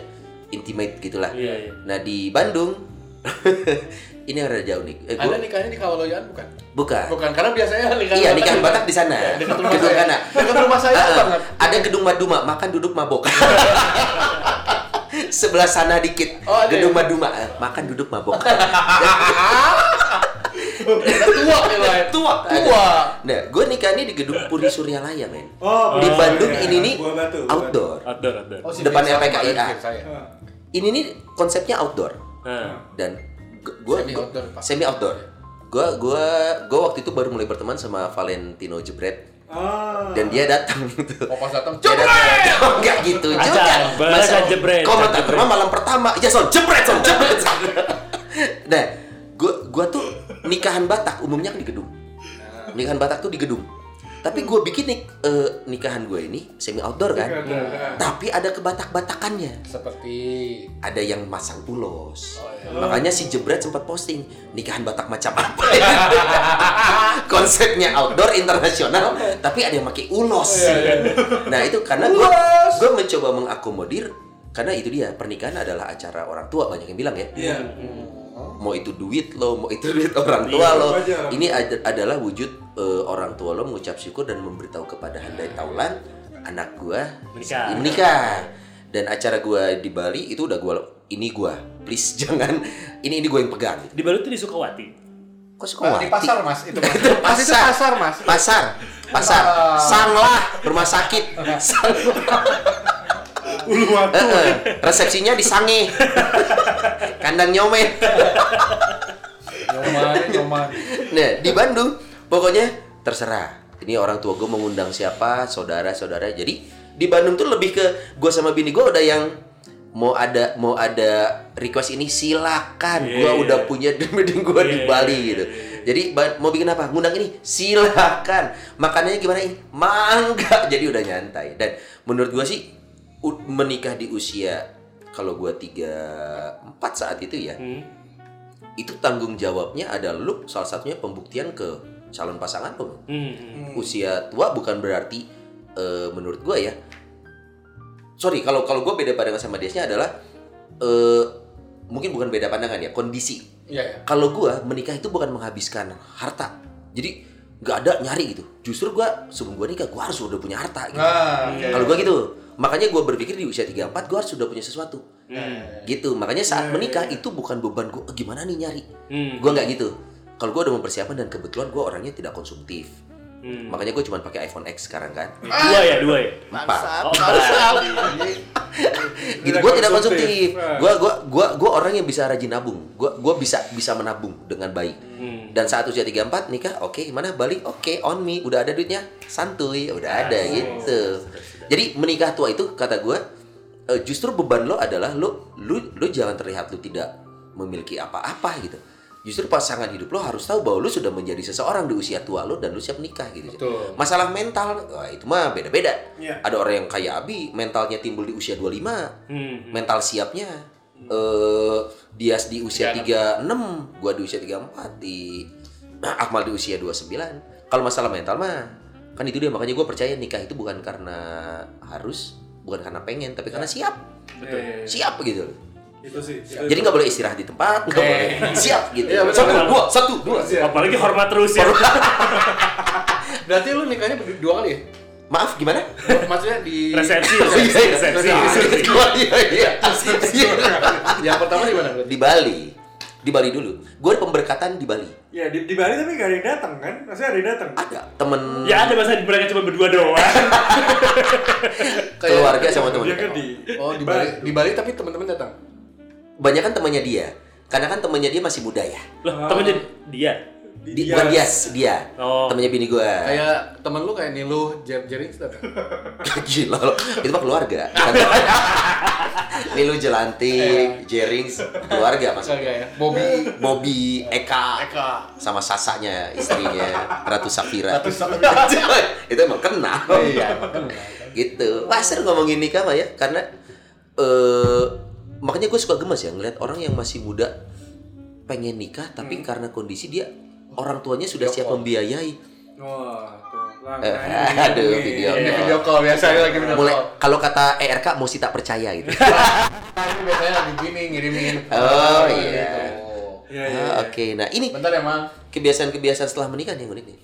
Intimate gitulah. Iya, iya. Nah di Bandung, ini yang rada jauh nih. Eh, gua- Anda nikahnya di Kawaloyan bukan? bukan. Bukan, karena biasanya nikahan Iya, nikahan di- Batak di sana. Ya, dekat rumah Gedung saya. Kana. Dekat rumah saya banget. Ada gedung Maduma, makan duduk mabok. Sebelah sana dikit, Oh, ada gedung ya? Maduma, eh, makan duduk mabok. Tua nih lah. tua, Tua. Nah, gue nikahnya di gedung Puri Suryalaya, men. Oh, Di Oh, Bandung iya, ini nih outdoor. Outdoor, outdoor. Oh, si Depan LPKIA. Ini nih konsepnya outdoor Nah, dan gue Semi outdoor, Pak. semi outdoor. Gue gua gua waktu itu baru mulai berteman sama Valentino Jebret Ah. dan dia datang gitu. Oh, pas datang, Dia datang, enggak gitu Acan, juga. bahasa jebret, Komentar jebret. pertama malam pertama, ya son jebret son jebret. son. nah, gua gua tuh nikahan Batak umumnya kan di gedung. Nikahan Batak tuh di gedung. Tapi gue bikin nik eh, nikahan gue ini semi outdoor kan. Ada. Tapi ada kebatak-batakannya. seperti Ada yang masang ulos. Oh, iya. Makanya si Jebret sempat posting nikahan Batak macam apa. Konsepnya outdoor internasional, tapi ada yang pakai ulos. Nah itu karena gue gue mencoba mengakomodir karena itu dia pernikahan adalah acara orang tua banyak yang bilang ya. Iya. Mau itu duit lo, mau itu duit orang tua Iya, lo. wajar. Ini ad- adalah wujud eh, orang tua lo mengucap syukur dan memberitahu kepada handai taulan anak gua Menikah. menikah. Dan acara gua di Bali itu udah gua ini gua. Please jangan ini ini gua yang pegang. di Bali tuh di Sukawati. Kok suka Nah, di pasar mas itu mas. Itu Pas itu pasar mas. Pasar. Pasar. Ah. Sanglah rumah sakit. Sang- Ulu watu. Eh, eh, resepsinya di Sange. Kandang nyomet. Nyoman, nyoman. Nah, di Bandung pokoknya terserah. Ini orang tua gue mengundang siapa, saudara-saudara. Jadi di Bandung tuh lebih ke gue sama bini gue udah yang mau ada mau ada request ini silakan. Iya, Gue iya. udah punya meeting gue di Iya, Bali gitu. Jadi mau bikin apa? Ngundang ini silakan. Makanannya gimana ini? Mangga. Jadi udah nyantai. Dan menurut gue sih menikah di usia kalau gue tiga empat saat itu ya Hmm. itu tanggung jawabnya adalah lu salah satunya pembuktian ke calon pasangan lo. Hmm. hmm. Usia tua bukan berarti eh, menurut gue ya. Sorry kalau kalau gue beda pandangan sama Desnya adalah eh, mungkin bukan beda pandangan ya kondisi. Iya ya. Kalau gue menikah itu bukan menghabiskan harta. Jadi nggak ada nyari gitu. Justru gue sebelum gue nikah gue harus udah punya harta. Gitu. Nah, iya, Kalau iya. gue gitu. Makanya gue berpikir di usia 34 gue harus sudah punya sesuatu. Hmm. Gitu. Makanya saat Iya, menikah iya. itu bukan beban gue gimana nih nyari. Hmm. Gue nggak gitu. Kalau gue udah mempersiapkan dan kebetulan gue orangnya tidak konsumtif. Hmm. Makanya gue cuma pakai iPhone X sekarang kan. Dua ya, dua ya. Empat. Oh, empat. Gitu. Tidak Gue tidak konsumtif. Ah. Gue gua gua gua orang yang bisa rajin nabung. Gue gua bisa bisa menabung dengan baik. Hmm. Dan saat usia 34 nikah, oke, mana balik? Oke, on me, udah ada duitnya, santuy, udah ada gitu. Jadi menikah tua itu kata gue, eh, justru beban lo adalah lo, lu, lu jangan terlihat lu tidak memiliki apa-apa gitu. Justru pasangan hidup lo harus tahu bahwa lu sudah menjadi seseorang di usia tua lo dan lu siap nikah gitu. Betul. Masalah mental, wah, itu mah beda-beda. Iya. Ada orang yang kayak Abi, mentalnya timbul di usia 25, Hmm. mental siapnya eh dia di usia Tiga 36, gua di usia 34, di Akmal di usia 29. Kalau masalah mental mah kan itu dia makanya gue percaya nikah itu bukan karena harus, bukan karena pengen, tapi karena siap. Betul. Siap gitu. Itu sih. itu- Jadi nggak boleh istirahat di tempat, nggak boleh siap gitu. Iya, betul. satu, dua, satu, dua. Apalagi hormat terus ya. Berarti lu nikahnya berdua- dua kali ya? Maaf, gimana? Maksudnya di Resepsi, Oh, iya, iya. resepsi, Resepsi. resepsi. Dua, iya, iya. yang pertama di mana? Di Bali, di Bali dulu. Gue pemberkatan di Bali. Ya di, di Bali tapi gak ada yang datang kan? Maksudnya ada yang datang. Ada temen Ya ada masa mereka cuma berdua doang. keluarga sama temen. Dia kan di Oh di Bali, di Bali tapi teman-teman datang. Banyak kan temannya dia. Karena kan temannya dia masih muda ya. Loh, temennya dia. Di, Dia- bukan dia, dia. Oh. Temannya bini gue. Kayak temen lu kayak Nilu, Jer Jerings datang. Gila loh. Itu mah keluarga. Nilu Jelantik, Jerings, keluarga mas. Kagak ya. Bobby. Bobby, Eka, Eka. sama sasanya istrinya Ratu Safira. Ratu Safira. itu emang kenal. Iya, makanya. gitu. Wah seru ngomongin nikah mah ya, karena eh makanya gue suka gemes ya ngeliat orang yang masih muda pengen nikah tapi karena kondisi dia orang tuanya sudah siap membiayai. Wah, tuh. Eh, nah, aduh, ini. video. Ini video call biasanya lagi video Mulai call. kalau kata ERK mesti tak percaya gitu. Nah, ini biasanya lagi gini ngirimin. Oh, iya. Oh. Iya, iya. Ah, Oke, nah ini Bentar ya, Mang. kebiasaan-kebiasaan setelah menikah nih yang unik nih.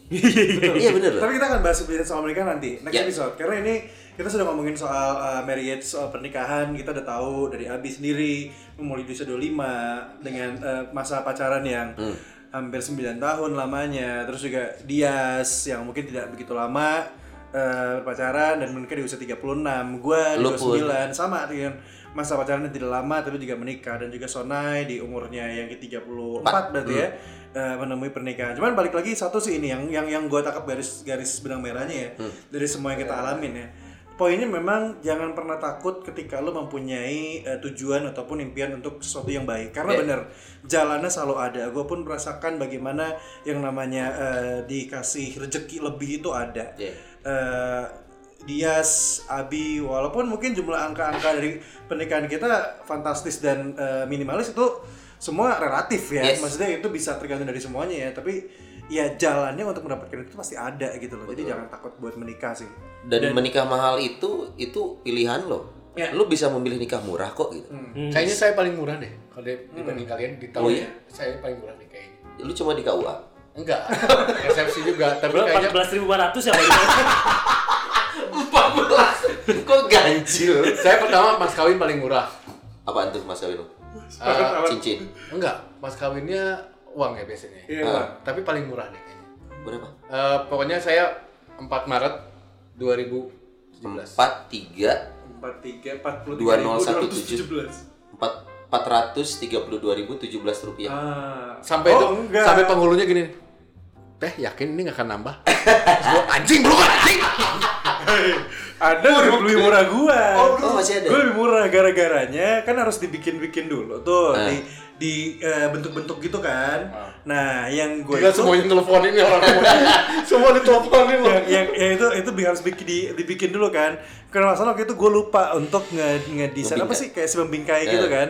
Iya bener loh. Tapi kita akan bahas lebih soal menikah nanti next Ya. episode karena ini kita sudah ngomongin soal uh, marriage, soal pernikahan, kita udah tahu dari Abi sendiri memulai di usia 25 dengan uh, masa pacaran yang Hmm. hampir 9 tahun lamanya. Terus juga Dias yang mungkin tidak begitu lama uh, pacaran dan menikah di usia 36. Gua di Lu pun. 29 sama dengan masa pacaran yang tidak lama tapi juga menikah dan juga Sonai di umurnya yang ke-34 berarti ya eh, menemui pernikahan. Cuman balik lagi satu sih ini yang yang yang gue tangkap garis garis benang merahnya ya dari semua yang kita alamin ya. Poinnya memang jangan pernah takut ketika lo mempunyai eh, tujuan ataupun impian untuk sesuatu yang baik. Karena Yeah. bener jalannya selalu ada. Gue pun merasakan bagaimana yang namanya eh, dikasih rezeki lebih itu ada. Yeah. Eh, Dias, Abi, walaupun mungkin jumlah angka-angka dari pernikahan kita fantastis dan eh, minimalis itu semua relatif ya. Yes. Maksudnya itu bisa tergantung dari semuanya ya. Tapi ya jalannya untuk mendapatkan itu pasti ada gitu loh. Jadi jangan takut buat menikah sih. Dan, menikah mahal itu itu pilihan lo. Ya. Lu bisa memilih nikah murah kok gitu. Kayaknya saya paling murah deh. Kalau di- dibanding kalian di tahun Oh, iya? saya paling murah nih kayaknya. Lu cuma di KUA. Enggak. Resepsi juga, tapi kayaknya 14.500 ya? 14. Kok ganjil? saya pertama mas kawin paling murah. Apaan tuh Mas Kawin lu? Eh, Cincin. enggak, mas kawinnya uang ya biasanya. Iya. Ah. Tapi paling murah deh kayaknya. Berapa? Eh, pokoknya saya 4 Maret 2017. 43 empat tiga empat puluh 2017. 4 432.017 rupiah. Ah. Sampai Oh, itu enggak. sampai penghulunya gini. Teh yakin ini nggak akan nambah? Terus gua, anjing belum anjing. Ada lebih, lebih murah gua. Oh, masih ada? Gue lebih murah gara-garanya kan harus dibikin-bikin dulu tuh Ah. di di eh, bentuk-bentuk gitu kan. Nah, yang gue Gila semuanya teleponin nih orang semua. semua diteleponin loh. yang, yang, yang itu itu bi- harus bikin di, dibikin dulu kan. Karena masalah waktu itu gue lupa untuk nge ngedesain apa Membingkai. sih kayak si membingkai gitu Eh. kan.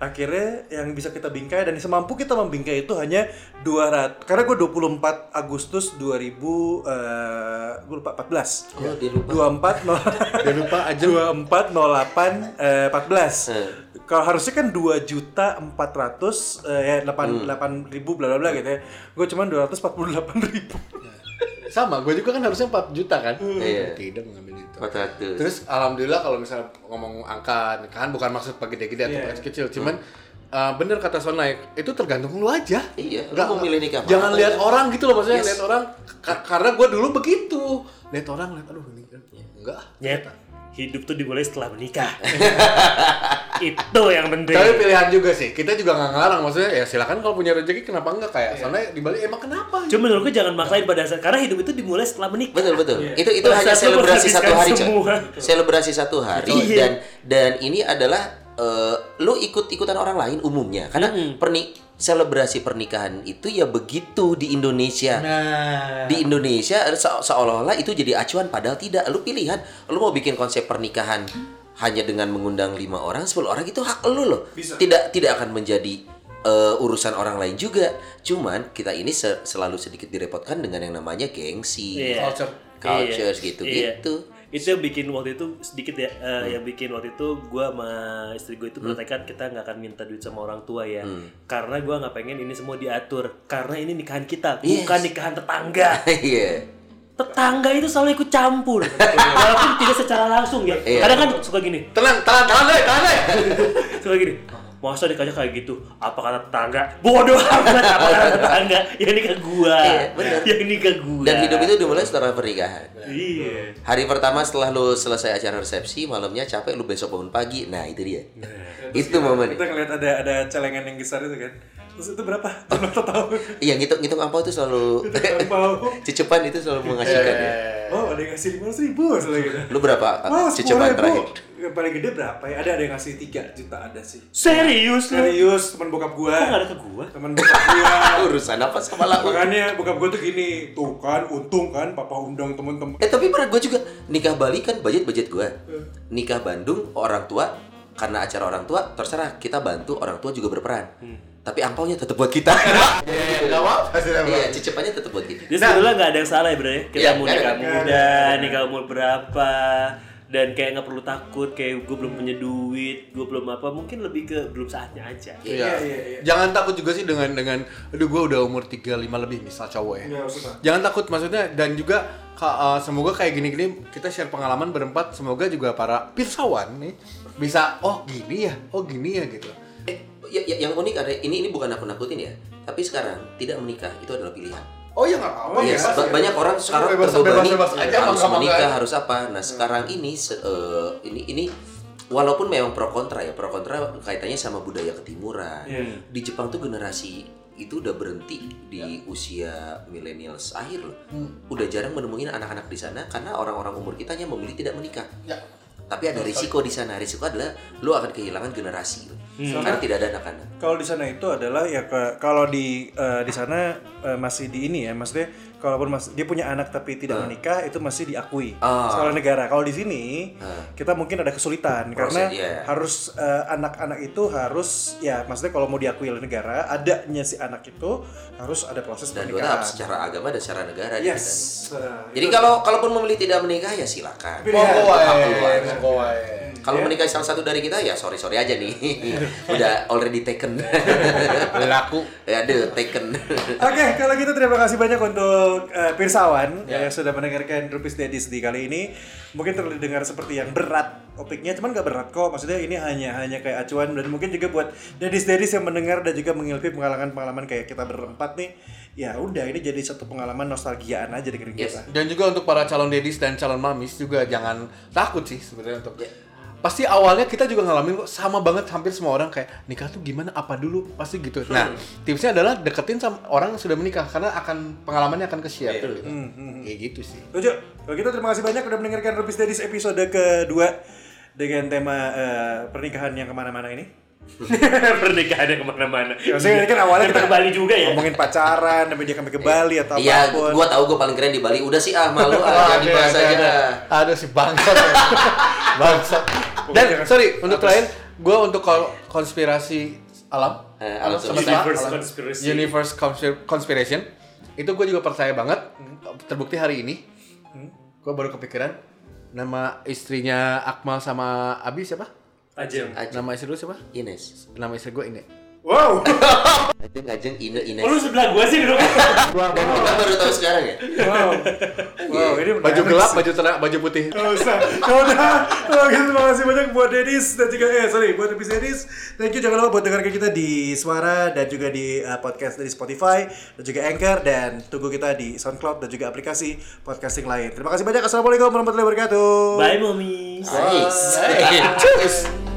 Akhirnya yang bisa kita bingkai dan semampu kita membingkai itu hanya 200 karena gue 24 Agustus 2000 eh gue lupa 14. Oh, dia lupa. 24 no, Dia lupa aja. 24 08 eh, 14. Eh. Kalau harusnya kan 2 juta 400 eh, ya 8 8 ribu bla bla bla gitu ya. Gue cuma 248 ribu. Sama, gue juga kan harusnya 4 juta kan. Iya. Tidak mengambil itu. 400. Terus alhamdulillah kalau misalnya ngomong angka nikahan bukan maksud pakai gede-gede atau Iya. pakai kecil, cuman uh, bener kata Sonai, itu tergantung lu aja. Iya, lu Nggak- mau milih nikah Jangan lihat aja. orang gitu loh maksudnya, Yes. lihat orang ka- karena gue dulu begitu. Lihat orang, lihat aduh ini kan enggak. Nyet, hidup tuh dimulai setelah menikah. Itu yang penting. Tapi pilihan juga sih. Kita juga nggak ngelarang maksudnya ya silakan kalau punya rezeki kenapa enggak kayak Sonai di Bali emang kenapa? Cuma menurutku jangan maksain pada saat karena hidup itu dimulai setelah menikah. Betul betul. Itu itu Pada hanya selebrasi satu hari, coy. Selebrasi satu hari Iya. dan dan ini adalah eh, lu ikut-ikutan orang lain umumnya karena perni selebrasi pernikahan itu ya begitu di Indonesia. Nah, Di Indonesia se- seolah-olah itu jadi acuan padahal tidak. Lu pilihan, lu mau bikin konsep pernikahan hanya dengan mengundang lima orang, 10 orang itu hak lu loh. Bisa. Tidak tidak akan menjadi eh, urusan orang lain juga. Cuman kita ini se- selalu sedikit direpotkan dengan yang namanya gengsi Iya. culture. cultures Iya. gitu-gitu. Itu yang bikin waktu itu sedikit ya eh, yang bikin waktu itu gue sama istri gue itu bertekad kita nggak akan minta duit sama orang tua ya. Karena gue nggak pengen ini semua diatur. Karena ini nikahan kita bukan nikahan tetangga. Iya. tetangga itu selalu ikut campur. Walaupun tidak secara langsung ya. Iya. kadang kan suka gini. Tenang, tahan, tahan deh, tahan deh. suka gini masa nikahnya kayak gitu apa kata tetangga bodoh amat apa kata tetangga yang nikah gua Iya, bener. yang nikah gua Dan hidup itu dimulai setelah pernikahan. iya Hari pertama setelah lu selesai acara resepsi, malamnya capek lu besok bangun pagi. Nah, itu dia. itu momen. Kita ngeliat ada ada celengan yang besar itu kan. Terus itu berapa? Berapa tahun? Iya, ngitung ngitung ampau itu selalu Mau. Cecepan itu selalu mengasihkan ya. Oh, ada yang ngasih lima ratus ribu misalnya gitu. Lu berapa cecepan sepuluh terakhir? Yang paling gede berapa ya? Ada ada yang ngasih 3 juta ada sih. serius lu Serius, teman bokap gua. kok nggak ada ke gua Teman bokap gua. Urusan apa sama lagu? Makanya bokap gua tuh gini, tuh kan untung kan papa undang temen-temen. Eh tapi pernah gue juga nikah Bali kan budget budget gue. Nikah Bandung orang tua karena acara orang tua terserah kita bantu orang tua juga berperan. Tapi angpaunya tetap buat kita. Enggak apa-apa sih, nggak Iya, apa-apa. cecepannya tetap buat kita. Jadi sebetulnya nggak ada yang salah ya bro ya. Kita Iya, mau nikah muda, nikah umur berapa, dan kayak nggak perlu takut, kayak gue belum punya duit, gue belum apa, mungkin lebih ke belum saatnya aja. Iya, iya, iya. Jangan takut juga sih dengan dengan aduh gua udah umur 35 lebih misal cowok ya. Enggak. Jangan takut maksudnya dan juga ka- uh, semoga kayak gini-gini kita share pengalaman berempat semoga juga para pirsawan nih bisa oh gini ya, oh gini ya gitu. Ya- ya- yang unik ada ini ini bukan aku nakutin ya. Tapi sekarang tidak menikah itu adalah pilihan. Oh ya nggak apa-apa Oh, ya. Ba- banyak orang sekarang Bebas- terbebani bebas-bebas aja, harus mangga-mangga menikah aja. harus apa. Nah sekarang ini se- eh, ini ini walaupun memang pro kontra ya pro kontra kaitannya sama budaya ketimuran. Iya. Di Jepang tuh generasi itu udah berhenti di usia millennials akhir loh. Udah jarang menemuin anak-anak di sana karena orang-orang umur kita hanya memilih tidak menikah. Ya. Tapi ada risiko di sana. Risiko adalah lu akan kehilangan generasi. Karena tidak ada anak-anak. Kalau di sana itu adalah ya ke- kalau di eh, di sana eh, masih di ini ya, maksudnya kalaupun mas, dia punya anak tapi tidak menikah itu masih diakui Ah. oleh negara. Kalau di sini kita mungkin ada kesulitan karena iya. harus eh, anak-anak itu harus ya maksudnya kalau mau diakui oleh negara adanya si anak itu harus ada proses Dan dua tahap secara agama dan secara negara. di kita nih. Yes. Eh, Jadi kalau kalaupun memilih tidak menikah ya silakan. Pilihan. Monggo Hak wae, keluarga. monggo wae. Kalau menikah salah satu dari kita ya sorry sorry aja nih, udah already taken. Laku. ya ada taken. Oke, kalau gitu terima kasih banyak untuk eh, Pirsawan yang sudah mendengarkan Rupis Dedis di kali ini. Mungkin terdengar seperti yang berat topiknya, cuman gak berat kok. Maksudnya ini hanya hanya kayak acuan dan mungkin juga buat Dedis-Dedis yang mendengar dan juga mengilpi pengalaman-pengalaman kayak kita berempat nih. Ya udah, ini jadi satu pengalaman nostalgiaan aja dengan Yes. kita. Dan juga untuk para calon dedis dan calon mamis juga jangan takut sih sebenarnya untuk Ya. Pasti awalnya kita juga ngalamin kok sama banget hampir semua orang kayak nikah tuh gimana apa dulu pasti gitu. Nah tipsnya adalah deketin sama orang yang sudah menikah karena akan pengalamannya akan ke share gitu. Kayak gitu sih. Tujuh. Kalau gitu terima kasih banyak udah mendengarkan Rupis Dedis episode kedua dengan tema eh, pernikahan yang ke mana-mana ini. Pernikahan yang ke mana-mana. Maksudnya ini kan awalnya kita kita ke Bali juga ya. ngomongin pacaran, tapi dia sampai ke Bali atau Iya, apa pun. gua tahu gua paling keren di Bali. Udah sih ah malu ah jangan dibahas ada, aja ada. dah. Ada si bangsat. ya. bangsat. Dan sorry, untuk terakhir gue untuk konspirasi alam, Eh, alam semesta, semesta. Universe alam- conspiracy. universe conspiration, itu gue juga percaya banget. Terbukti hari ini, gue baru kepikiran nama istrinya Akmal sama Abi siapa? Ajeng. Nama istri lu siapa? Ines. Nama istri gue ini. Wow. Ajeng Ajeng Ine Ines. Oh, lu sebelah gua sih dulu. Dan kita baru tahu sekarang ya. Wow. Wow, ini Baju gelap, sih. baju terang, baju putih. Nggak usah. Ya udah. Terima kasih banyak buat Dedis dan juga eh sorry buat Dedis Dedis. Thank you jangan lupa buat dengarkan kita di Suara dan juga di uh, podcast dari Spotify dan juga Anchor dan tunggu kita di SoundCloud dan juga aplikasi podcasting lain. Terima kasih banyak. Assalamualaikum warahmatullahi wabarakatuh. Bye, mommy. Nice. Hey, cheers.